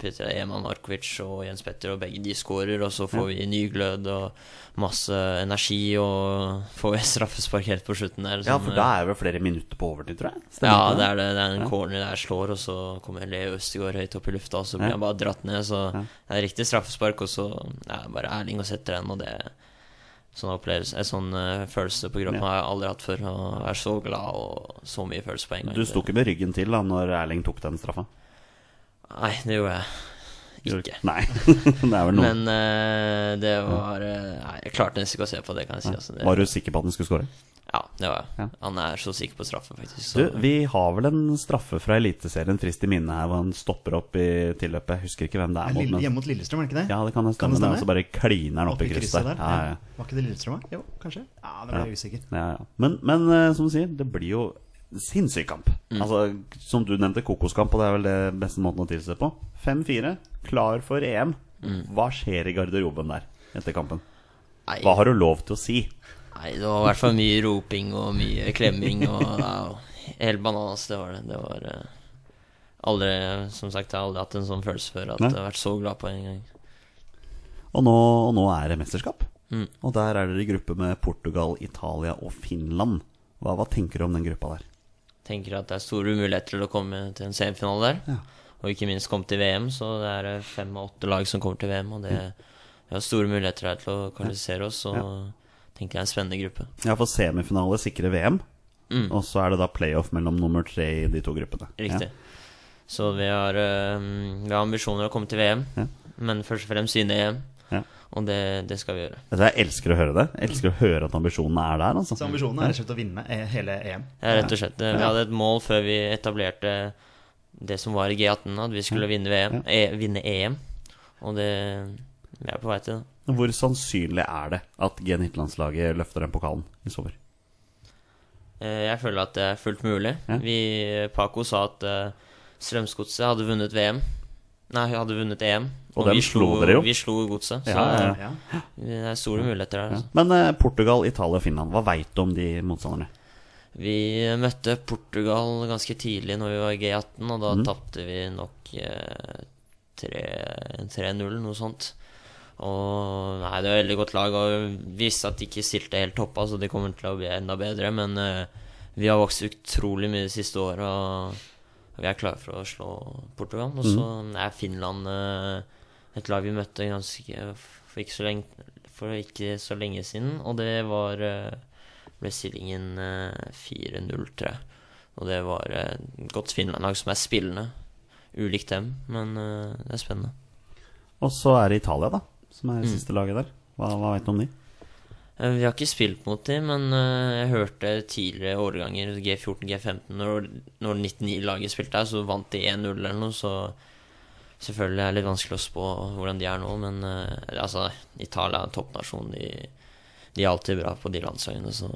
Peter Eman Markovic og Jens Petter, og begge de skårer. og så får vi ny glød og masse energi, og får vi straffespark helt på slutten der. Ja, for da er det vel flere minutter på overtid, tror jeg. Stemmer ja, det er det. Det er en Ja. corner der slår, og så kommer Leo Østegård høyt opp i lufta, og så blir Ja. han bare dratt ned. Så Ja. det er riktig straffespark, og så er ja, bare Erling og setter den, og det Sånn opplevelse, en sånn uh, følelse på kroppen Ja. har jeg aldri hatt før. Å være så glad og så mye følelse på en gang. Du sto ikke med ryggen til da når Erling tok den straffa? Nei, det gjorde jeg. Ikke. Nei. det er vel noe. Men uh, det var eh, Nei, jeg klarte nesten ikke å se på det, kan jeg si. Altså. Det, Var du sikker på at han skulle skåre? Ja, det var jeg. Ja. Han er så sikker på straffe, faktisk. Du, vi har vel en straffe fra Eliteserien frist i minne her, hvor han stopper opp i tilløpet. Jeg husker ikke hvem det er mot. Men... hjemme mot Lillestrøm, er det ikke det? Ja, det kan jeg Kan stemme. det det stemme? Og så bare kliner han opp i Oppi krysset der. Ja, ja. Var ikke det Lillestrøm, da? Jo, kanskje? Ja, det ble jeg usikker. Ja, ja. Men, men eh, som du sier, det blir jo sinnssyk kamp. Mm. Altså, som du nevnte, kokoskamp, og det er vel det beste måten å tilse på. 5-4, klar for EM. Mm. Hva skjer i garderoben der etter kampen? Nei, Hva har du lov til å si? nei, det var i hvert fall mye roping og mye klemming og ja, Helt bananas, det var det. Det var eh, aldri Som sagt, jeg har aldri hatt en sånn følelse før at Nei. jeg har vært så glad på en gang. Og nå, og nå er det mesterskap. Mm. Og der er dere i gruppe med Portugal, Italia og Finland. Hva, hva tenker du om den gruppa der? Tenker at det er store muligheter til å komme til en semifinale der. Ja. Og ikke minst komme til VM, så det er eh, fem av åtte lag som kommer til VM. Og det vi har store muligheter der til å kvalifisere oss, og tenker jeg er en spennende gruppe. Ja, for semifinale sikrer VM. Mm. Og så er det da playoff mellom nummer tre i de to gruppene. Riktig. Så vi har, eh, vi har ambisjoner å komme til VM, Ja. men først og fremst vinne EM. Ja. Og det, det skal vi gjøre. Jeg elsker å høre det. Jeg elsker å høre at ambisjonene er der. Altså. Så ambisjonen er rett og slett å vinne e- hele EM. Ja, rett og slett. Vi hadde et mål før vi etablerte det som var i G18, at vi skulle vinne, VM, e, vinne EM. Og det Vi er på vei til det. Hvor sannsynlig er det at G19-landslaget løfter den pokalen i sommer? Eh, Jeg føler at det er fullt mulig. Ja. Vi, Paco sa at uh, Strømsgodset hadde vunnet VM. Nei, hadde vunnet EM. Og og vi slo dere jo. Vi slo Godset. Så Ja, ja, det er store muligheter der. Altså. Men eh, Portugal, Italia og Finland, hva veit du om de motstanderne? Vi møtte Portugal ganske tidlig når vi var i G18, og da mm. tapte vi nok eh, 3-0, noe sånt. Og nei, det var et veldig godt lag, og vi visste at de ikke stilte helt toppa, så de kommer til å bli enda bedre. Men eh, vi har vokst utrolig mye de siste åra, vi er klare for å slå Portugal. Og så er Finland eh, et lag vi møtte ganske for ikke så lenge, for ikke så lenge siden, og det var ble stillingen eh, 4-0, tror jeg. Og det var eh, et godt Finland-lag som er spillende. Ulikt dem, men eh, det er spennende. Og så er det Italia, da, som er Mm. siste laget der. Hva, hva vet du om de? Eh, Vi har ikke spilt mot dem, men eh, jeg hørte tidligere årganger, G14, G15, når, når 99-laget spilte her, så vant de 1-0 eller noe, så selvfølgelig er det litt vanskelig å spå hvordan de er nå, men eh, altså, Italia er en toppnasjon. De, de er alltid bra på de landslagene, så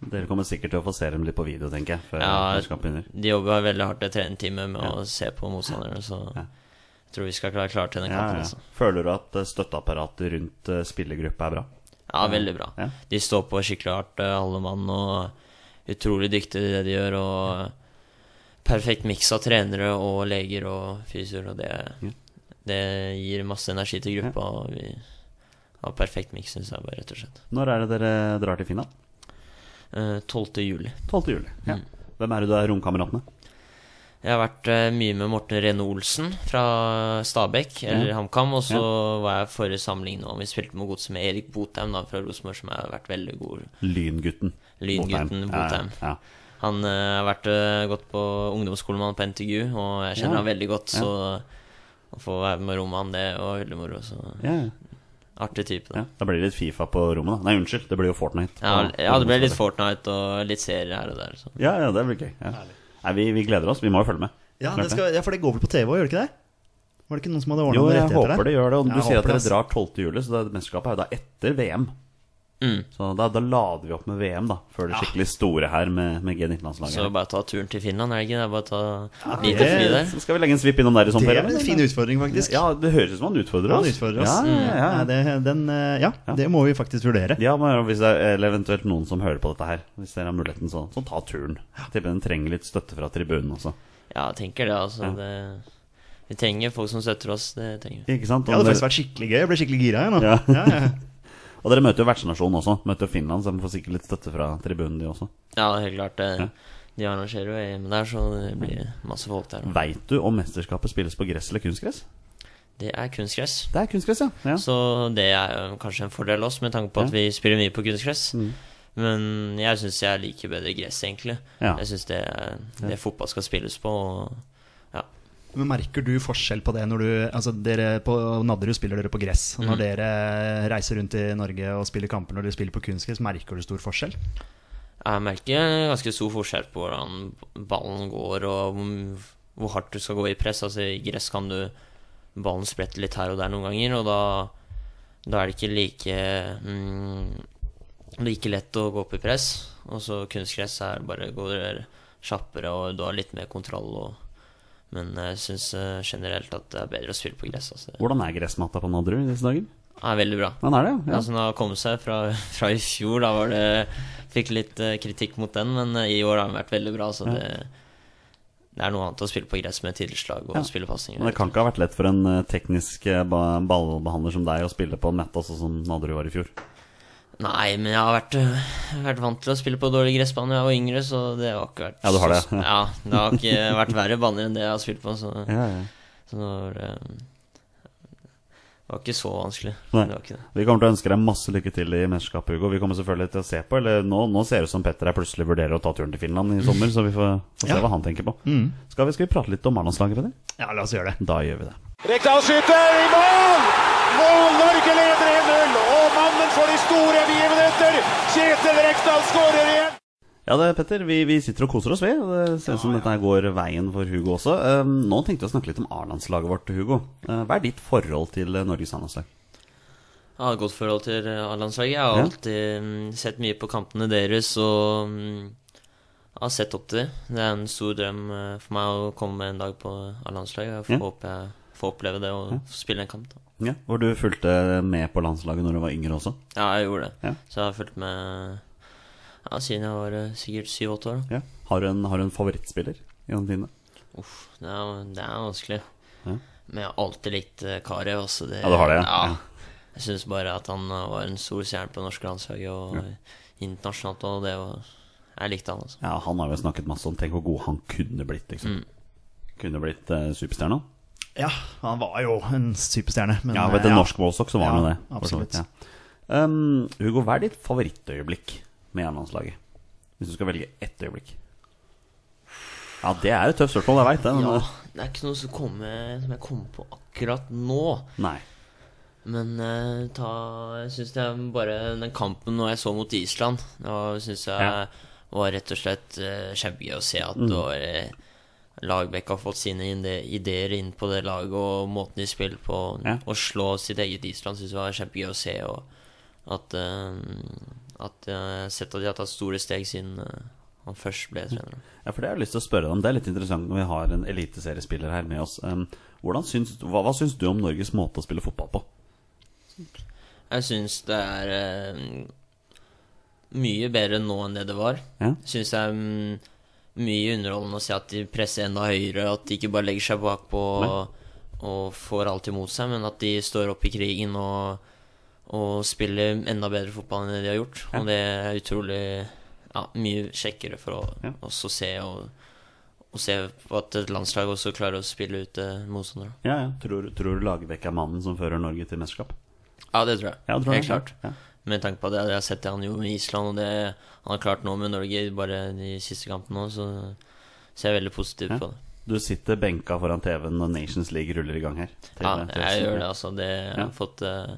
Dere kommer sikkert til å få se dem litt på video, tenker jeg. Før Ja, de jobber veldig hardt et trenerteamet med Ja. å se på motstanderne, så Ja. jeg tror vi skal klare, klare til den kampen. ja. Altså. Føler du at støtteapparatet rundt spillergruppa er bra? Ja, veldig bra. Ja. De står på skikkelig hardt, eh, alle mann, og utrolig dyktige i det de gjør. Og perfekt miks av trenere og leger og fysioer, og det, Ja. det gir masse energi til gruppa. Og vi har perfekt miks, syns jeg, bare, rett og slett. Når er det dere drar til Finland? Eh, 12. juli. 12. juli. Ja. Mm. Hvem er det du er romkamerat med? Jeg har vært eh, mye med Morten Rene Olsen fra Stabæk, eller Ja. HamKam. Og så var jeg forrige samling nå. Vi spilte med godset med Erik Botheim da, fra Rosenborg, som har vært veldig god. Lyngutten. Lyngutten Botheim. Ja, ja. Han uh, har vært, uh, gått på ungdomsskolen med han på NTGU, og jeg kjenner Ja. han veldig godt. Ja. Så å få være med rommet han, det var veldig moro. Så Ja, ja. artig type. ja. Da. Da blir det litt Fifa på rommet, da. Nei, unnskyld. Det blir jo Fortnite. Ja, på- ja, det blir litt Fortnite og litt serier her og der. Så. Ja, ja, det blir gøy. Ja. Nei, vi, vi gleder oss. Vi må jo følge med. Ja, det skal, ja, for det går vel på TV òg, gjør det ikke det? Var det ikke noen som hadde ordna Jo, jeg håper det gjør det. Og du jeg sier at dere det, drar 12. juli, så det mesterskapet er jo da etter VM. Mm. Så da, da lader vi opp med VM, da. Før det skikkelig store her med, med G19-landslaget. bare ta turen til Finland, er det ikke? Det er bare ta det- lite fri der. Så skal vi legge en svipp innom der i Det er en fin utfordring, faktisk. Ja, det høres ut som han utfordrer Han utfordrer oss. Ja, ja, ja. Det, den, eh, ja, Ja. det må vi faktisk vurdere. Ja, men hvis det er, eventuelt noen som hører på dette her. Hvis dere har muligheten, så, så ta turen. Jeg tipper den trenger litt støtte fra tribunen også. Ja, jeg tenker det, altså. Ja. Det, vi trenger folk som støtter oss. Det trenger vi. Ikke sant? Det hadde faktisk vært skikkelig gøy. Jeg ble skikkelig gira igjen nå. Ja. Ja, ja. Og dere møter jo vertsnasjonen også. Møter jo Finland, så de får sikkert litt støtte fra tribunen, de også. Ja, helt klart. Det, Ja. De arrangerer jo EM der, så det blir masse folk der. Veit du om mesterskapet spilles på gress eller kunstgress? Det er kunstgress. Det er kunstgress, ja. ja. Så det er kanskje en fordel også, med tanke på at Ja. vi spiller mye på kunstgress. Mm. Men jeg syns jeg liker bedre gress, egentlig. Jeg syns det det fotball skal spilles på. Og. Men Merker du forskjell på det når du Altså dere På Nadderud spiller dere på gress. Og når dere reiser rundt i Norge og spiller kamper når dere spiller på kunstgress, merker du stor forskjell? Jeg merker ganske stor forskjell på hvordan ballen går, og hvor- hardt du skal gå i press. Altså I gress kan du ballen sprette litt her og der noen ganger, og da, da er det ikke like mm, Det ikke lett å gå opp i press. Og så kunstgress er bare går kjappere, og du har litt mer kontroll. Og, men jeg syns generelt at det er bedre å spille på gress. Altså. Hvordan er gressmatta på Nadderud i disse dager? Er veldig bra. Den er det, ja. Altså, den har kommet seg fra, fra i fjor. Da var det Fikk litt eh, kritikk mot den, men eh, i år har den vært veldig bra. Så det, det er noe annet å spille på gress med tilslag og Ja. spille pasninger. Men det kan ikke ha vært lett for en eh, teknisk eh, ballbehandler som deg å spille på matte, sånn som Nadderud var i fjor. Nei, men jeg har vært, øh, vært vant til å spille på dårlig gressbane da jeg var yngre, så det har ikke vært Ja, du har det, ja. Ja, det har ikke vært verre baner enn det jeg har spilt på, så, Ja, ja. så det, var, øh, det var ikke så vanskelig. Nei. Det var ikke det. Vi kommer til å ønske deg masse lykke til i mesterskapet, Hugo. Vi kommer selvfølgelig til å se på Eller nå, nå ser det ut som Petter er plutselig vurderer å ta turen til Finland i sommer, så vi får, får se Ja. hva han tenker på. Skal, vi, skal vi prate litt om Arendalslaget, Peder? Ja, la oss gjøre det. Da gjør vi det. Rekdal skyter i mål! Mål! Norge leder 1-0, for de store begivenheter, Kjetil Rekdal skårer igjen! Ja, det, Petter, vi, vi sitter og koser oss, vi. og Det ser ut som dette går veien for Hugo også. Um, nå tenkte jeg å snakke litt om A-landslaget vårt, Hugo. Uh, hva er ditt forhold til uh, Norges A-landslag? Jeg har et godt forhold til eh, A-landslaget. Jeg har Ja. alltid mm, sett mye på kampene deres og jeg har sett opp til det. Det er en stor drøm for meg å komme en dag på A-landslaget. Jeg får Ja. håpe jeg får oppleve det og spille en kamp. Da. Ja, Hvor du fulgte med på landslaget når du var yngre også? Ja, jeg gjorde det. Ja. Så jeg har fulgt med ja, siden jeg var eh, sikkert syv-åtte år. Ja. Har, du en, har du en favorittspiller gjennom tidene? Uff, det er, det er vanskelig. Ja. Men jeg har alltid likt Kari Karev. Altså det, Ja, du har det, ja. Jeg syns bare at han eh, var en stor stjerne på det norske landslaget og internasjonalt, og det var Jeg likte han, altså. Ja, Han har jo snakket masse om Tenk hvor god han kunne blitt, liksom. Mm. Kunne blitt uh, superstjerne. Ja, han var jo en superstjerne. Men, Ja, ved det ja. norsk målstokk så var han jo det. absolutt. Ja. Um, Hugo, hva er ditt favorittøyeblikk med A-landslaget? Hvis du skal velge ett øyeblikk. Ja, det er et tøft spørsmål, jeg veit det. Men, Ja, uh, det er ikke noe som, kommer, som jeg kommer på akkurat nå. Nei. Men uh, ta, jeg syns det bare den kampen når jeg så mot Island, da syns jeg Ja. var rett og slett uh, kjempegøy å se at Mm. det var eh, Lagerbäck har fått sine ideer inn på det laget, og måten de spiller på. Ja. Å slå sitt eget Island syns jeg var kjempegøy å se. Og at, uh, at jeg har sett at de har tatt store steg siden uh, han først ble trener. Ja, for det har jeg lyst til å spørre deg om. Det er litt interessant når vi har en eliteseriespiller her med oss. Um, syns, hva, hva syns du om Norges måte å spille fotball på? Jeg syns det er uh, mye bedre nå enn det det var. Ja. Syns er mm, mye underholdende å se at de presser enda høyere, at de ikke bare legger seg bakpå og, og får alt imot seg, men at de står opp i krigen og, og spiller enda bedre fotball enn det de har gjort. Ja. Og det er utrolig ja, mye kjekkere for å, Ja. oss å se og, og se på at et landslag også klarer å spille ut eh, motstandere. Ja, ja. Tror, tror du Lagerbäck er mannen som fører Norge til mesterskap? Ja, det tror jeg. Ja, tror Helt jeg. klart. Ja. Med tanke på det jeg har sett det han gjorde med Island, og det han har klart nå med Norge bare de siste kampene, så ser jeg veldig positivt Ja. på det. Du sitter benka foran TV-en når Nations League ruller i gang her. Til- Ja, jeg, jeg gjør det, altså. Det, Ja. har fått, eh,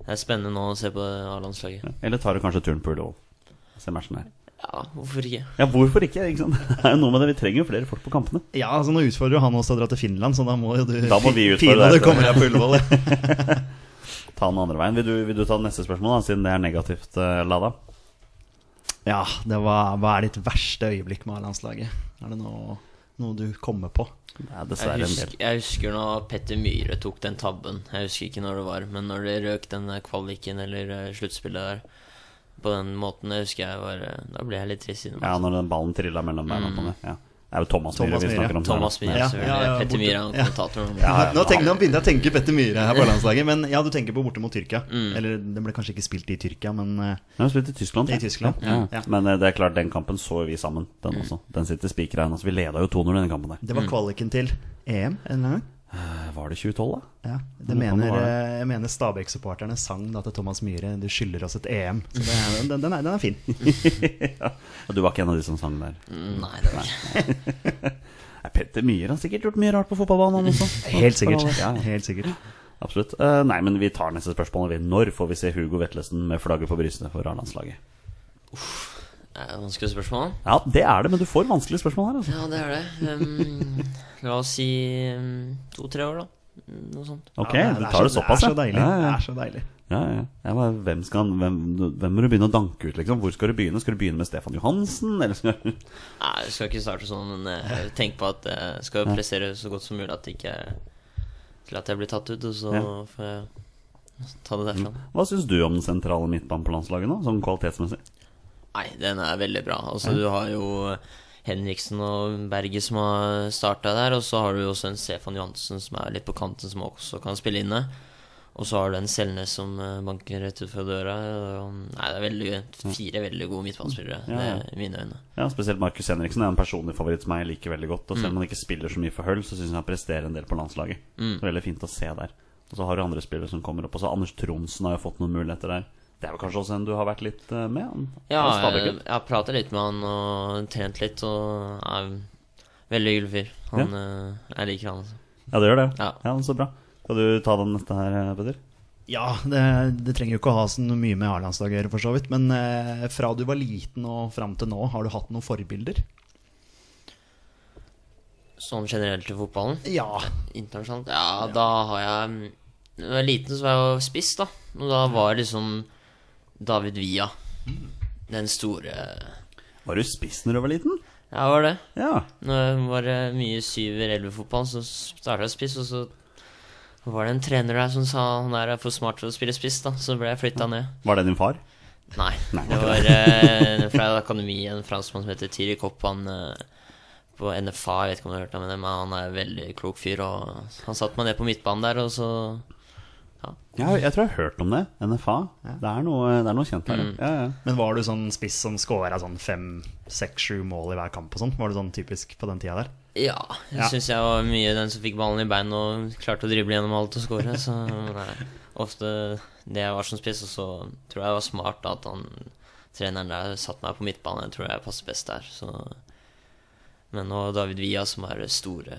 det er spennende nå å se på A-landslaget. Ja. Eller tar du kanskje turen på Ullevål? Se matchen her. Ja, hvorfor ikke? Ja, hvorfor ikke? ikke sant? Det er jo noe med det, Vi trenger jo flere folk på kampene. Ja, altså Nå utfordrer jo han oss til å dra til Finland, så da må jo du Da må vi utfordre deg. kommer her på Ullevål. ja. Ta den andre veien. Vil du, vil du ta neste spørsmål, da, siden det er negativt uh, lada? Ja, det var, hva er ditt verste øyeblikk med A-landslaget? Er det noe, noe du kommer på? Det er Jeg husker, del. jeg husker når Petter Myhre tok den tabben. Jeg husker ikke når det var, men når det røk den der kvaliken eller eh, sluttspillet der på den måten, det husker jeg var eh, Da ble jeg litt trist. Ja, når den ballen trilla mellom beina på meg. Ja. Er jo Thomas Myhre vi snakker om. Thomas. Myhre, Ja, ja, ja, Petter Myhre er ja. kommentatoren. Ja, ja, Nå, tenk, nå begynte jeg å tenke Petter Myhre her på landslaget, men ja, du tenker på borte mot Tyrkia. Mm. Eller den ble kanskje ikke spilt i Tyrkia, men Den ble spilt i Tyskland. I Tyskland, Ja. ja. Men eh, det er klart, den kampen så vi sammen. Den også Den sitter spikra inn. Altså, vi leda jo 2-0 denne kampen der. det var kvaliken til EM en gang. Eh, Var det 2012, da? Ja, det mener, eh, jeg mener Stabæk-supporterne sang da til Thomas Myhre 'Du skylder oss et EM'. Så det, er- den, den, er, den er fin. ja. Du var ikke en av de som sang der? Mm, Nei, det var ikke Petter Myhre har sikkert gjort mye rart på fotballbanen, også. Helt sikkert. Ja. Helt sikkert. Absolutt. Eh, nei, men vi tar neste spørsmål. Når får vi se Hugo Vetlesen med flagget på brystet for A-landslaget? Det vanskelig spørsmål. Ja, det er det, men du får vanskelige spørsmål her, altså. Ja, det er det. Um, la oss si um, to-tre år, da. Noe sånt. Ok, Ja, du tar det så- såpass, Det er så deilig. Ja, Det er så deilig. ja, ja. ja men hvem, skal, hvem, hvem må du begynne å danke ut, liksom? Hvor skal du begynne? Skal du begynne med Stefan Johansen, eller skal du Nei, jeg skal ikke starte sånn, men eh, tenk på at jeg skal prestere så godt som mulig at det ikke Til at jeg blir tatt ut, og så Ja. får jeg ta det derfra. Hva syns du om den sentrale midtbanen på landslaget nå, sånn kvalitetsmessig? Nei, den er veldig bra. Altså, du har jo Henriksen og Berge som har starta der, og så har du jo også en Stefan Johansen som er litt på kanten, som også kan spille inne. Og så har du en Selnes som eh, banker rett ut fra døra. Nei, det er veldig, fire veldig gode midtbanespillere, Ja, ja. i mine øyne. Ja, Spesielt Markus Henriksen er en personlig favoritt som jeg liker veldig godt. Og selv om han ikke spiller så mye for Høll, så syns jeg han presterer en del på landslaget. Det er Veldig fint å se der. Og så har du andre spillere som kommer opp. Og så Anders Tronsen har jo fått noen muligheter der. Det er vel kanskje også en du har vært litt eh, med? Han Ja, jeg, jeg har pratet litt med han og trent litt, og er veldig hyggelig fyr. Han, ja. Jeg liker han. Altså. Ja, det gjør det. Ja. ja, Så bra. Skal du ta den neste her, Peder? Ja, det, det trenger jo ikke å ha så mye med A-landslaget å gjøre, for så vidt. Men eh, fra du var liten og fram til nå, har du hatt noen forbilder? Sånn generelt i fotballen. Ja. Internasjonalt? Ja, da har jeg Da jeg var liten, så var jeg jo spiss, da. Og da var jeg liksom David Villa. Den store Var du spiss når du var liten? Ja, var det. Ja. Når jeg var eh, mye 7-11-fotball, så starta jeg spiss, og så var det en trener der som sa han er for smart til å spille spiss, da. Så ble jeg flytta ned. Var det din far? Nei. Nei, Det var eh, fra akademiet akademi, en franskmann som heter Thierry Kopp. Han eh, på NFA, jeg vet ikke om du har hørt om det, men han er en veldig klok fyr. Og han satte meg ned på midtbanen der, og så Ja, jeg tror jeg har hørt om det. NFA. Det, er noe, det er noe kjent der. Ja, ja. Men var du sånn spiss som scora sånn fem, seks, sju mål i hver kamp og sånn? Var du sånn typisk på den tida der? Ja, jeg Ja. syns jeg var mye den som fikk ballen i bein og klarte å drible gjennom alt og score. Så nei, ofte det jeg var som spiss, og så tror jeg det var smart da, at han treneren der satte meg på midtbane. Jeg tror jeg passer best der. Så. Men nå David Villa, som er det store,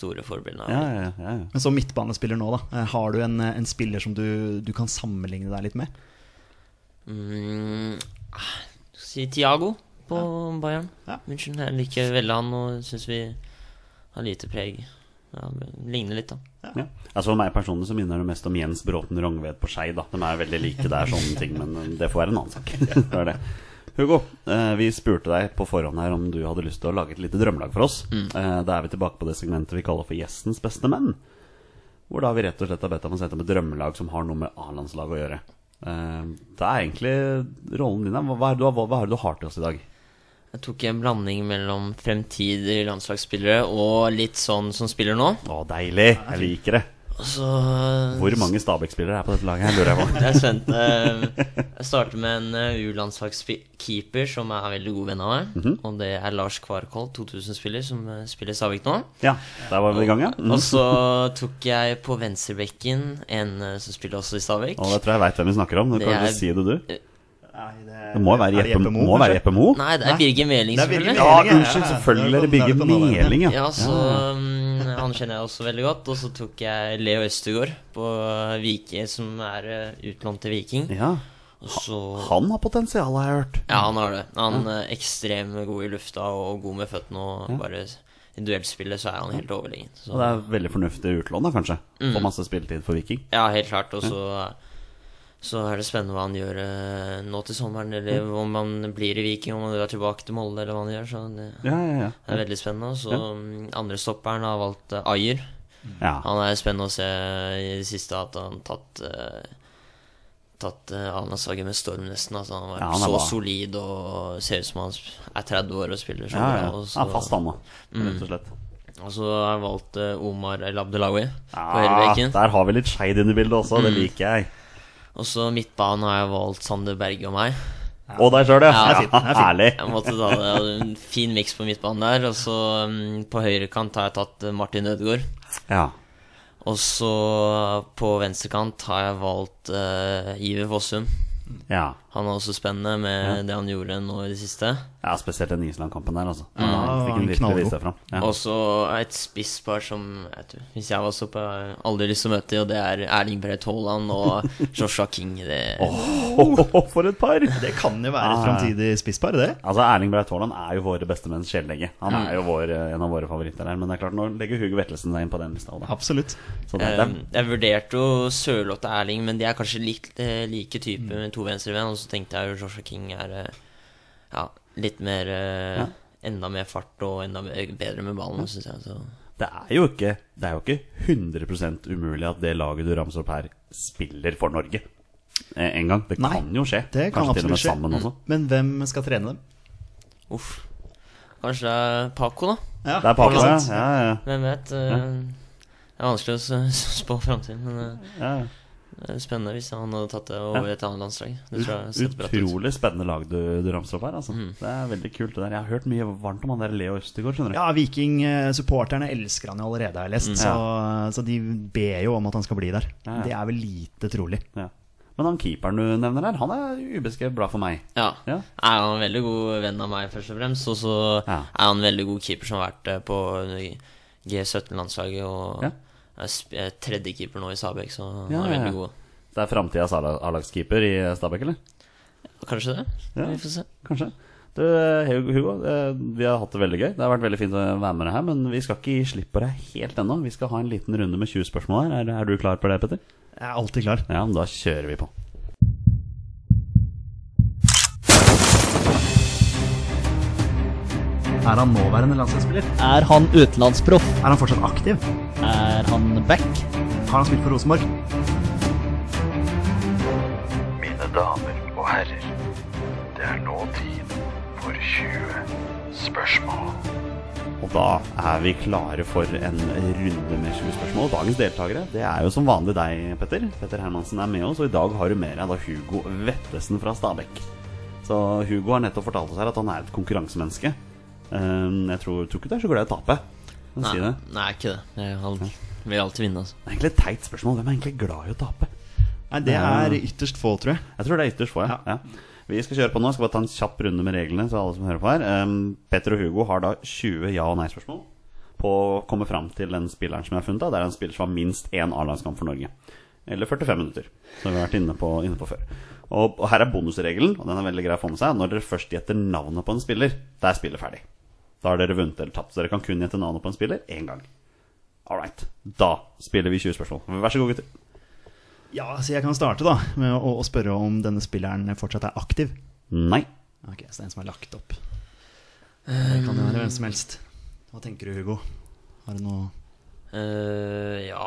store forbildene. Ja, ja, ja, ja. Men som midtbanespiller nå, da. eh, Har du en, eh, en spiller som du, du kan sammenligne deg litt med? Mm, ah, si Tiago på Bayern. Ja. München. Jeg liker veldig han og syns vi har lite preg. Ja, ligner litt, da. Ja. Altså For meg personlig så minner det mest om Jens Bråten Rongved på Skei. De er veldig like, det er sånne ting, men eh, det får være en annen sak. det er det. Hugo, eh, vi spurte deg på forhånd her om du hadde lyst til å lage et lite drømmelag for oss. Mm. Da er vi tilbake på det segmentet vi kaller for Gjestens beste menn. Hvor da vi rett og slett har bedt om å sette opp et drømmelag som har noe med A-landslaget å gjøre. Eh, Det er egentlig rollen din. Hva er du hva er det du har til oss i dag? Jeg tok en blanding mellom fremtidige landslagsspillere og litt sånn som spiller nå. Å, deilig! Jeg liker det. Så Hvor mange Stabæk-spillere er på dette laget? her, lurer jeg er spent. Eh, Jeg starter med en eh, U-landslagskeeper som er veldig god venn av meg. -hmm. Og det er Lars Kvarkholt, 2000-spiller, som eh, spiller Stabæk nå. Ja, der var vi i gang, ja. Mm. Og så tok jeg på venstrebekken en som spiller også i Stabæk. Og det tror jeg veit hvem vi snakker om. Du Det kan er- si det, du. Nei, det, Det må være Jeppe, Mo, må være? Jeppe Mo. Nei, det er Birger Meling, selvfølgelig. Ja, unnskyld, selvfølgelig er det er Birger. Meling, ja. Ja, så um, Han kjenner jeg også veldig godt. Og så tok jeg Leo Østegård på Vike, som er uh, utlånt til Viking. Ja, så Han har potensial, har jeg hørt. Ja, han har det. Han er ekstremt god i lufta og god med føttene. Og bare i duellspillet så er han helt overlegen. Så, Og det er veldig fornuftig utlån, da, kanskje. Og masse spilletid for Viking. ja, helt klart. Og så så er det spennende hva han gjør eh, nå til sommeren, eller om han blir i Viking, om han drar tilbake til Molde, eller hva han gjør. Så det, Ja, ja, ja. det er veldig spennende. Så ja. andre stopperen har valgt uh, Ayer. ja. Han er spennende å se i det siste at han har tatt uh, Tatt uh, med storm, nesten. Altså, han var Ja, han så bra. solid og ser ut som han er 30 år og spiller så ja, ja. bra. Og så, ja fast han, da. Rett og slett. og så har jeg valgt Omar El Abdelawi Ja, der har vi litt skeid inn i bildet også. Det liker jeg. Og så midtbanen har jeg valgt Sander Berge og meg. Og deg sjøl, ja. Ja, ja. det er er. Herlig. Jeg måtte ta det. Jeg hadde En fin miks på midtbanen der. Og så um, på høyrekant har jeg tatt uh, Martin Ødegaard. Ja. Og så på venstrekant har jeg valgt uh, Iver Fossum. Ja. Han er også spennende med det han gjorde nå i det siste. ja, spesielt den Island-kampen der, altså. Ja, fram. Ja. Og så et spisspar som jeg tror, Hvis jeg var så på aldri lyst til å møte, og det er Erling Braut Haaland og Joshua King. Det, for et par! Det kan jo være et Ah. framtidig spisspar, det. Altså, Erling Braut Haaland er jo våre bestemenns skjelllegge. Han er jo vår, eh, en av våre favoritter der. Men det er klart, nå legger Hugo Vettelsen seg inn på den lista. da. Absolutt. Så det, Eh, jeg vurderte jo Sørloth og Erling, men de er kanskje litt eh, like type Mm. med to venstreven. Og så tenkte jeg jo Joshua King er eh, ja, litt mer eh, Ja. Enda mer fart og enda bedre med ballen, syns jeg. Så. Det er jo ikke, det er jo ikke 100% umulig at det laget du ramser opp her, spiller for Norge. Eh, En gang. Det Nei, kan jo skje. Det kan Kanskje absolutt skje. sammen også. Men hvem skal trene dem? Uff. Kanskje det er Paco, da? Ja, Det er Paco, ja. ja, ja, Hvem vet? eh, Det er vanskelig å spå framtiden, men eh, ja. Er spennende hvis han hadde tatt det over Ja. et annet landslag. Det tror jeg setter bratt ut. Utrolig spennende lag du, du ramser opp her. Altså. Mm. Det er veldig kult. det der Jeg har hørt mye varmt om han der Leo Østegård. skjønner du Ja, Viking-supporterne elsker han jo allerede, har jeg lest. Så, så de ber jo om at han skal bli der. Ja, ja. Det er vel lite trolig. Ja. Men han keeperen du nevner her, han er ubeskrevet bra for meg. Ja. Ja. Er han en veldig god venn av meg, først og fremst. Og så Ja. er han en veldig god keeper som har vært eh, på G17-landslaget. Og Ja. Er tredjekeeper er tredje keeper nå i Stabæk, så han Ja, er veldig god. Det er framtidas A-lagskeeper i Stabæk, eller? Kanskje det? Ja. Vi får se. Kanskje. Du, Hugo, Hugo, eh, vi har hatt det veldig gøy. Det har vært veldig fint å være med deg her, men vi skal ikke gi slipp på deg helt ennå. Vi skal ha en liten runde med 20 spørsmål her. Er, er du klar på det, Petter? Jeg er alltid klar. Ja, men da kjører vi på. Er han nåværende landslagsspiller? Er han utenlandsproff? Er han fortsatt aktiv? Er han back? Har han spilt for Rosenborg? Mine damer og herrer, det er nå tid for 20 spørsmål. Og da er vi klare for en runde med 20 spørsmål. Dagens deltakere det er jo som vanlig deg, Petter. Petter Hermansen er med oss, og i dag har du med deg da Hugo Vettesen fra Stabekk. Så Hugo har nettopp fortalt oss her at han er et konkurransemenneske. Um, jeg tror, tror ikke du er så glad i å tape. Nei, si det? nei, ikke det. Jeg han vil alltid vinne, altså. Det er egentlig et teit spørsmål. Hvem er egentlig glad i å tape? Nei, det er ytterst få, tror jeg. Jeg tror det er ytterst få, ja. ja. Vi skal kjøre på nå. Skal bare ta en kjapp runde med reglene. Så alle som hører på her um, Petter og Hugo har da 20 ja- og nei-spørsmål på å komme fram til den spilleren som jeg har funnet. da. Det er en spiller som har minst én A-landskamp for Norge. Eller 45 minutter, som vi har vært inne på, inne på før. Og, og her er bonusregelen, og den er veldig grei å få med seg. Når dere først gjetter navnet på en spiller, da er spillet ferdig. Da har dere vunnet eller tapt. Så dere kan kun gjette navnet på en spiller én gang. All right. Da spiller vi 20 spørsmål. Vær så god, gutter. Ja, så Jeg kan starte da med å, å spørre om denne spilleren fortsatt er aktiv. Nei. Ok, Så det er en som er lagt opp. Det kan jo være hvem som helst. Hva tenker du, Hugo? Har du noe uh, ja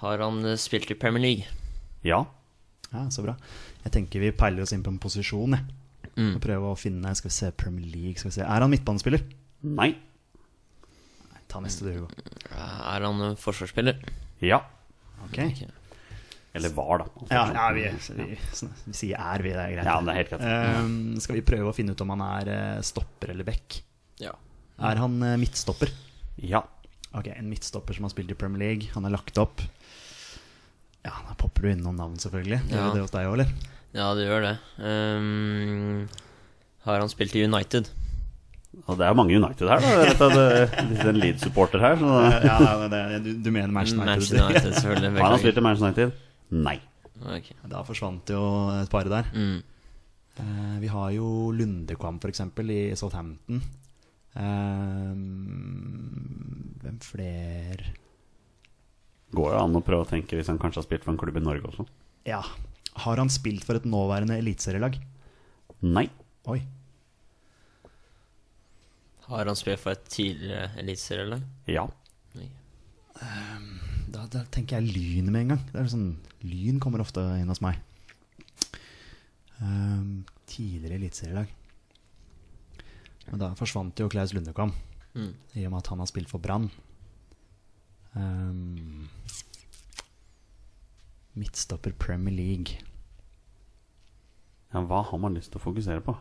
Har han eh, spilt i Premier League? Ja. Ja, så bra. Jeg tenker vi peiler oss inn på en posisjon. Jeg. Mm. Og prøve å finne Skal vi se Premier League skal vi se. Er han midtbanespiller? Nei. Nei, Ta neste, du, Hugo. Er han en forsvarsspiller? Ja. Okay. Ok. Eller var, da. Ja, ja vi, vi, vi sier er, vi. Det er greit. Ja, det er helt greit. Um, skal vi prøve å finne ut om han er eh, stopper eller back? Ja. Er han eh, midtstopper? Ja. Ok, En midtstopper som har spilt i Premier League. Han er lagt opp. Ja, Da popper du inn noen navn, selvfølgelig. Ja. Det er det hos deg òg, eller? Ja, det gjør det. Um, har han spilt i United? Og det er mange United her, da. Jeg vet at det- det er en Leeds-supporter her. Så Ja, det, det, du, du mener Manchester United? Manchester United, selvfølgelig. Har han spilt i Manchester United? Nei. Okay. Da forsvant jo et par der. Mm. Uh, vi har jo Lundekvam, eksempel, i Southampton. Uh, hvem flere Går jo an å prøve å tenke hvis han kanskje har spilt for en klubb i Norge også. Ja. Har han spilt for et nåværende eliteserielag? Nei. Oi. Har han spilt for et tidligere eliteserielag? Ja. Da, da tenker jeg Lyn med en gang. Det er sånn, Lyn kommer ofte inn hos meg. Um, tidligere eliteserielag. Men da forsvant jo Klaus Lundekvam, Mm. i og med at han har spilt for Brann. Um, midtstopper Premier League. ja. Hva har man lyst til å fokusere på?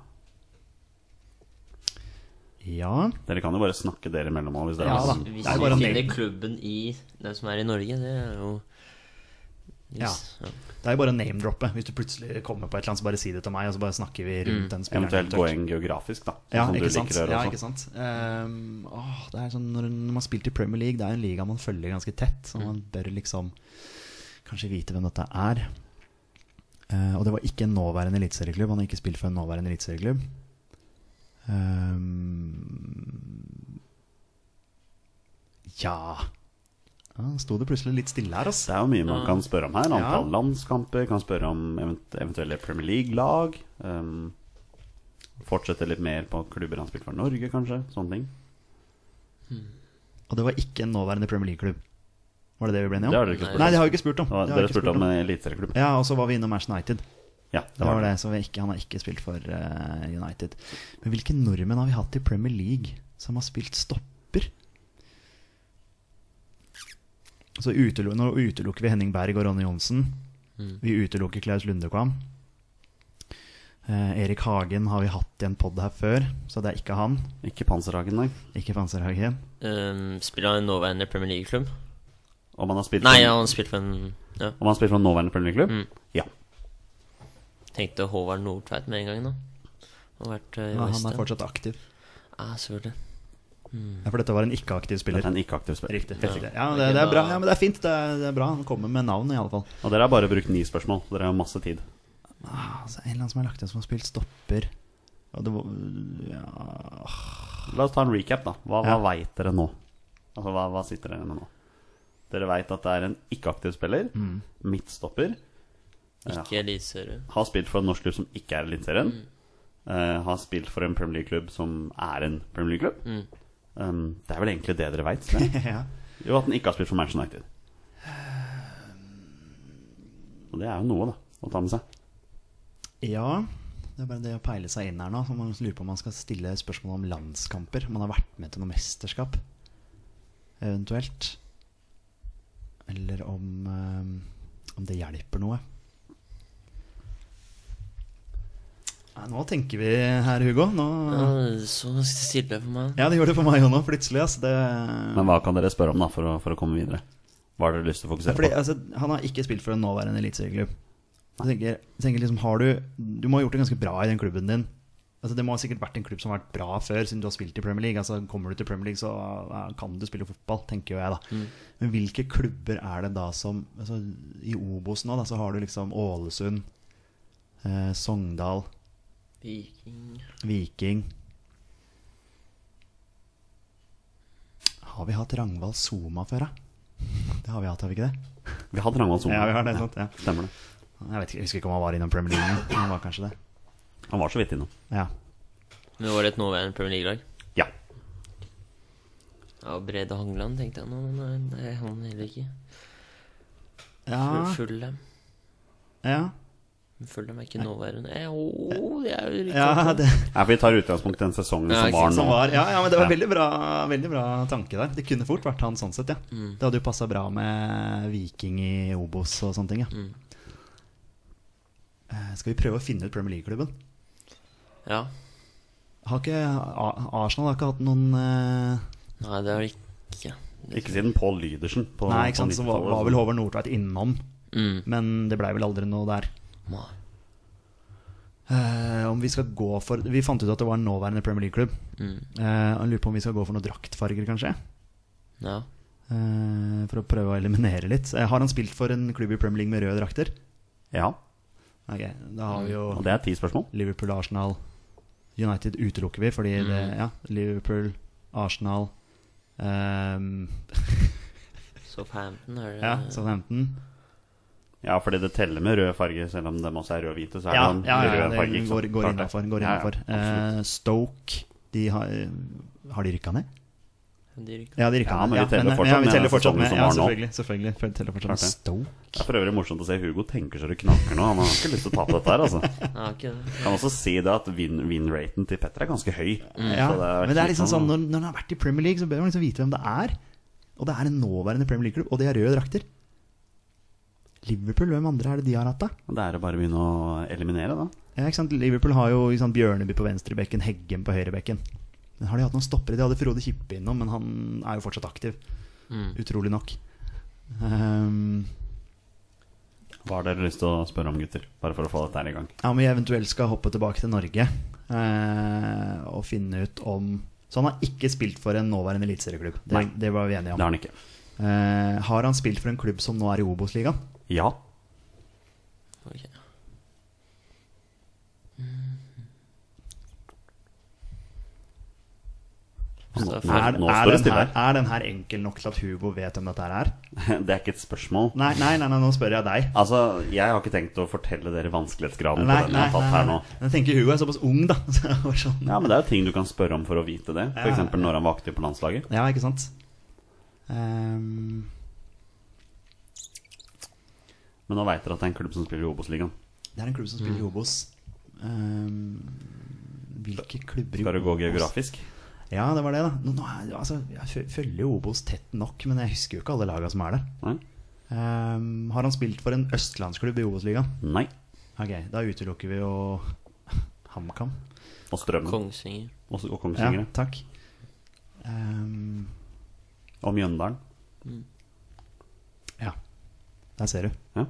Ja. Dere kan jo bare snakke dere imellom òg, hvis dere Ja har lyst. Hvis Det er vi finner klubben i den som er i Norge, det er jo Ja. Det er jo bare å name-droppe. Hvis du plutselig kommer på et eller annet, så bare si det til meg, og så bare snakker vi rundt den spilleren. Eventuelt gå inn geografisk, da. Ja, som du ikke sant. liker å gjøre Ja, ikke sant? Um, åh, det er sånn når, man man spilt i Premier League, det er en liga man følger ganske tett, så man bør liksom kanskje vite hvem dette er. Uh, og det var ikke en nåværende eliteserieklubb. Han har ikke spilt for en nåværende eliteserieklubb. Ehm, ja Ja, Sto det plutselig litt stille her, ass. Det er jo mye man kan spørre om her. Antall Ja. landskamper, kan spørre om event eventuelle Premier League-lag. Um, fortsette litt mer på klubber han spilte for Norge, kanskje. Sånne ting. Og det var ikke en nåværende Premier League-klubb. Var det det vi ble enige om? Det har dere ikke spurt Nei, det har vi ikke spurt om. Det har Dere spurte spurt om eh, eliteserieklubb. Ja, og så var vi innom Manchester United. Ja, Det var det, så vi ikke, han har ikke spilt for uh, United. Men hvilke nordmenn har vi hatt i Premier League som har spilt stopper? Så utelu nå utelukker vi Henning Berg og Ronny Johnsen. Vi utelukker Klaus Lundekvam. Eh, Erik Hagen har vi hatt i en pod her før, så det er ikke han. Ikke Panserhagen, nei. Ikke Panserhagen. Um, spiller han i nåværende Premier League-klubb? Om han har spilt Nei, for, han har spilt for en Ja. om han har spilt for en nåværende Premier League-klubb? Mm. Ja. Tenkte Håvard Nordtveit med en gang, da. Har vært uh, i Ja, han er fortsatt aktiv. Ja, selvfølgelig. Ja, for dette var en ikke-aktiv spiller. Dette er en ikke-aktiv spiller. Riktig. Ja. Ja, det, det er bra. Ja, men det er fint. Det er, det er bra. Han kommer med navn, i alle fall. Og dere har bare brukt ni spørsmål. Dere har masse tid. Altså, en eller annen som har lagt inn som har spilt stopper. Og det var ja. La oss ta en recap, da. Hva, Ja. hva veit dere nå? Altså, hva, hva sitter dere med nå? Dere veit at det er en ikke-aktiv spiller. Mm. Midtstopper. Ikke eliteserie. Har spilt for en norsk klubb som ikke er Eliteserien. Eh, har spilt for en Premier League-klubb som er en Premier League-klubb. Mm. Um, det er vel egentlig det dere veit? ja. Jo, at den ikke har spilt for Manchester United. Og det er jo noe, da, å ta med seg. ja. Det er bare det å peile seg inn her nå. Så man lurer på om man skal stille spørsmål om landskamper. Om man har vært med til noe mesterskap, eventuelt. Eller om, eh, om det hjelper noe. Nei, nå tenker vi her, Hugo. Nå, Ja, så stille for meg. ja, det gjør det for meg òg nå, plutselig. Altså, Det, Men hva kan dere spørre om da for å, for å komme videre? Hva har dere lyst til å fokusere Fordi, på? altså, han har ikke spilt for en nåværende eliteserieklubb. Jeg tenker, jeg tenker liksom, du, du må ha gjort det ganske bra i den klubben din. Altså, det må ha sikkert vært en klubb som har vært bra før, siden du har spilt i Premier League. Altså, kommer du til Premier League, så ja, kan du spille fotball, tenker jo jeg, da. Men hvilke klubber er det da som altså, I Obos nå, da, så har du liksom Ålesund, eh, Sogndal, Viking Viking Har vi hatt Rangvald Soma før, da? Det har vi hatt, har vi ikke det? Vi har hatt Rangvald Soma. Ja, vi har det, sant, ja. Stemmer det. Jeg vet ikke, jeg husker ikke om han var innom Premier League, men han var kanskje det. Han var så vidt innom. Ja. Men var det et nåværende Premier League-lag? Ja. Ja, Brede Hangeland tenkte jeg nå, men nei, det er han heller ikke. Ja, Fullem. ja. Fullem er ikke nåværende. Eh, åh, det er jo riktig. ja det, Ja, for Vi tar utgangspunkt i den sesongen Ja, som var nå. ja, ja, men det var Ja. veldig bra, veldig bra tanke der. Det kunne fort vært han sånn sett, ja. Mm. Det hadde jo passa bra med Viking i Obos og sånne ting. Ja. Mm. Eh, Skal vi prøve å finne ut Premier League-klubben? Ja. Har ikke Arsenal har ikke hatt noen eh, Nei, det har de ikke. Ikke siden Paul Lydersen. På, Nei, ikke på sant, så var, var vel Håvard Nordtveit innom, Mm. men det blei vel aldri noe der. Nei. Eh, om vi skal gå for Vi fant ut at det var en nåværende Premier League-klubb. Mm. Eh, og lurer på om vi skal gå for noen draktfarger, kanskje? Ja. Eh, for å prøve å eliminere litt. Eh, har han spilt for en klubb i Premier League med røde drakter? Ja, Ok, Da har vi jo og det er ti spørsmål. Liverpool, Arsenal United utelukker vi, fordi det Ja, Liverpool, Arsenal um, Southampton er det Ja, Southampton. Ja, fordi det teller med rød farge, selv om de også er rød og hvite. Så er Ja, det ja, ja, rød farge. det går, går innafor. Går Ja, ja, innenfor. Eh, Stoke de har, har de rykka ned? De rykker. Ja, de rykka Ja, ned. men vi teller men, fortsatt ja, vi med teller fortsatt med. Ja, selvfølgelig. selvfølgelig vi teller fortsatt med. Stoke. Det er for øvrig morsomt å se Hugo tenker så det knaker nå. Han har ikke lyst til å ta på dette her, altså. Ja. Kan også si det at win- win-raten til Petter er ganske høy. Ja, det men det er liksom sånn når, når han har vært i Premier League, så bør man liksom vite hvem det er. Og det er en nåværende Premier League-klubb, og de har røde drakter. Liverpool, hvem andre er det de har hatt, da? Det er det bare å begynne å eliminere, da. Ja, ikke sant? Liverpool har jo sant, Bjørneby på venstrebekken, Heggen på høyrebekken. Men har de hatt noen stoppere? De hadde Frode Kippe innom, men han er jo fortsatt aktiv. Mm. Utrolig nok. Um, Hva har dere lyst til å spørre om, gutter? Bare for å få dette her i gang. Ja, Om vi eventuelt skal hoppe tilbake til Norge eh, og finne ut om Så han har ikke spilt for en nåværende eliteserieklubb. Det, det var vi enige Det har han ikke. Eh, har han spilt for en klubb som nå er i Obos-ligaen? Ja. Ok. Er, er, den her, er den her enkel nok til at Hugo vet hvem dette er? Det er ikke et spørsmål. Nei, nei, nei, nei nå spør jeg deg. Altså, Jeg har ikke tenkt å fortelle dere vanskelighetsgraden Nei, på den nei, jeg har tatt nei, her nå. Jeg tenker Hugo er såpass ung, da. Så det var sånn. Ja, Men det er jo ting du kan spørre om for å vite det. F.eks. ja. når han var aktiv på landslaget. Ja, ikke sant? um... Men nå veit dere at det er en klubb som spiller i Obos-ligaen. det er en klubb som spiller i Obos. Um... hvilke klubber i Skal du gå Obos? geografisk? Ja, det var det, da. Nå, nå er, altså, jeg følger jo Obos tett nok, men jeg husker jo ikke alle laga som er der. Nei? Ehm, har han spilt for en østlandsklubb i Obos-ligaen? Nei. Ok, da utelukker vi jo HamKam. Og Strømmen. Kongsvinger. Og, og Ja, takk. Um, Og Mjøndalen. ja, der ser du. Ja.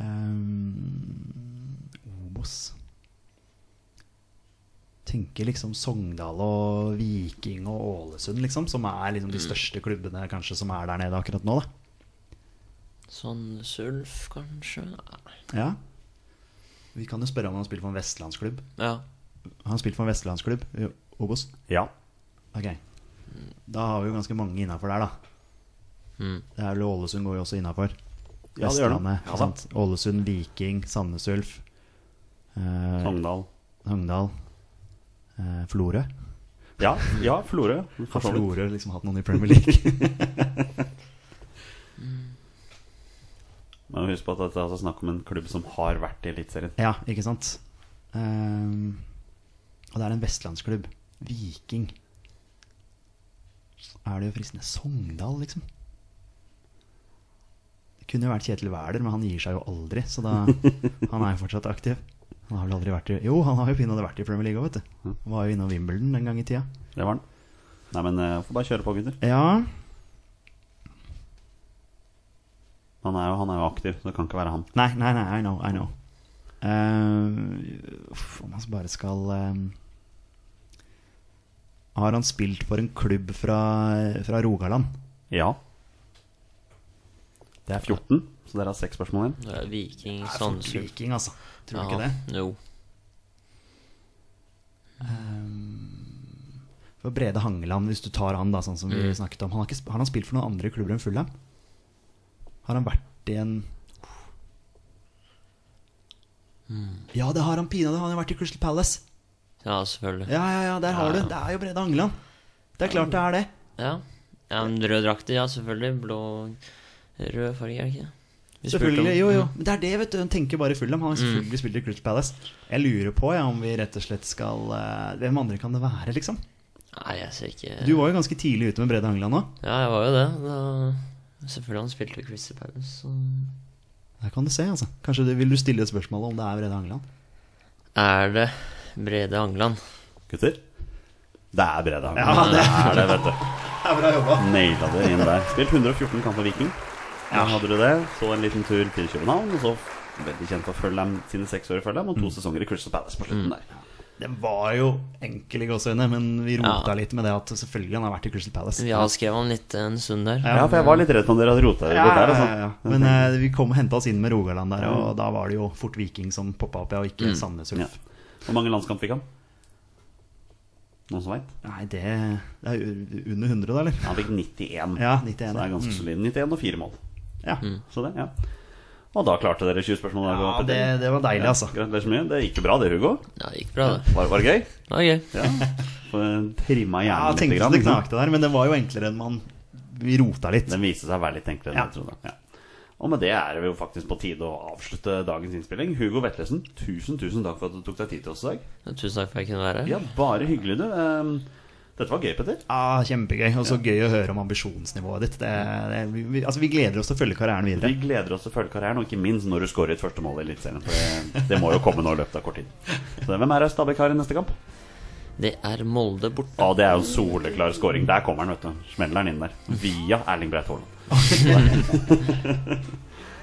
um, Obos Tenker liksom Sogndal og Viking og Ålesund, liksom, som er liksom de største klubbene kanskje som er der nede akkurat nå, da. Sånn Sulf, kanskje? Nei. Ja. Vi kan jo spørre om han har spilt for en vestlandsklubb. Ja. Har han spilt for en vestlandsklubb i Obos? Ja. Ok. Da har vi jo ganske mange innafor der, da. Mm. Det er vel Ålesund går jo også innafor. Ja. Vestlandet. Ja, sant? Ålesund, Viking, Sandnes Ulf. Eh, Sogndal. Sogndal. Eh, Florø. Ja, ja Florø. Har. Florø liksom hatt noen i Premier League? Men husk på at det er altså snakk om en klubb som har vært i Eliteserien. ja, ikke sant? Um, og det er en vestlandsklubb. Viking. Er det jo fristende Sogndal, liksom? Det kunne jo vært Kjetil Wæler, men han gir seg jo aldri. Så da Han er jo fortsatt aktiv. Han har vel aldri vært i Jo, han har jo pinadø vært i Premier League òg, vet du. Han var jo innom Wimbledon en gang i tida. Det var han. Nei, men jeg får bare kjøre på, gutter. Ja, Han er, jo, han er jo aktiv, så det kan ikke være han. Nei, nei, nei, I know. I know. Eh, uff, om han bare skal eh, Har han spilt for en klubb fra, fra Rogaland? Ja. Det er 14, så dere har seks spørsmål igjen. Det er Viking, fort Viking, altså. Tror du ikke det? Jo. For Brede Hangeland, hvis du tar han, da, sånn som vi Mm. snakket om. Han har, ikke, har han spilt for noen andre klubber enn Fulham? Har han vært i en Ja, det har han pinadø. Han har vært i Crystal Palace. Ja, selvfølgelig. Ja, ja, ja, der har Ja, du. Det er jo Brede Hangeland. Det er klart det er det. Ja. ja men rød drakt, ja, selvfølgelig. Blå Rød farge, er det ikke Selvfølgelig, jo, jo. Men det er det, vet du. Han tenker bare Fulham. Han har selvfølgelig spilt i Crutch Palace. Jeg lurer på ja, om vi rett og slett skal eh, Hvem andre kan det være, liksom? Nei, jeg ser ikke Du var jo ganske tidlig ute med Brede Hangeland òg. Ja, jeg var jo det. Da... Selvfølgelig han spilte i Crystal Palace. Så... Der kan du se, altså. Kanskje du, Vil du stille et spørsmål om det er Brede Hangeland? Er det Brede Hangeland? Gutter? Det er Brede Hangland. Ja, det er det, vet du. Det er bra jobba. Naila det inn der. Spilt 114 kamper Viking. Ja. hadde du det. Så en liten tur til København, og så veldig kjent for Fulham sine seks år i Fulham, og to sesonger i Crystal Palace på slutten der. Den var jo enkel i gåseøyne, men vi rota Ja. litt med det at selvfølgelig han har vært i Crystal Palace. Vi avskrev ham litt en stund der. Ja, for jeg var litt redd for om dere hadde rota dere Ja, bort der. ja, Altså. ja, ja. Men eh, vi kom og henta oss inn med Rogaland der, og da var det jo fort Viking som poppa opp, ja, og ikke Sandnes Ulf. Ja. Hvor mange landskamp fikk han? Noen som veit? Nei, det, det er under 100, da, eller? Han fikk 91. Ja, Så det er ganske solid. 91 og fire mål. Ja, Så det, ja. Og da klarte dere 20 spørsmål. ja det, det var deilig, altså. Gratulerer så mye. Det gikk jo bra, det, Hugo. Ja, det gikk bra, det. Var, var det gøy? Det var gøy. Ja. Ja, jeg litt. tenkte Grann, det knakte der, men det var jo enklere enn man Vi rota litt. Den viste seg å være litt enklere enn Ja. jeg trodde. Ja. Og med det er det jo faktisk på tide å avslutte dagens innspilling. Hugo Vetlesen, tusen tusen takk for at du tok deg tid til oss i dag. Tusen takk for at jeg kunne være her. Ja, Bare hyggelig, du. Dette var gøy, Petter. Ja, kjempegøy. Og så gøy å høre om ambisjonsnivået ditt. Det, det, vi, altså, vi gleder oss til å følge karrieren videre. Vi gleder oss til å følge karrieren, og ikke minst når du skårer et første mål i Eliteserien. For det, det, må jo komme nå i løpet av kort tid. Så, hvem er Stabæk har i neste kamp? Det er Molde borte. Ja, det er jo soleklar scoring. Der kommer han, vet du. Smeller han inn der. Via Erling Breit Haaland.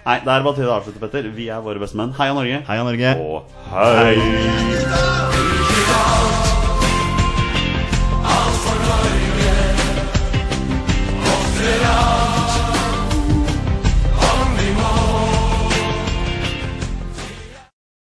Nei, det er bare til å avslutte, Petter. Vi er våre beste menn. Heia Norge. Heia Norge. Og hei! hei.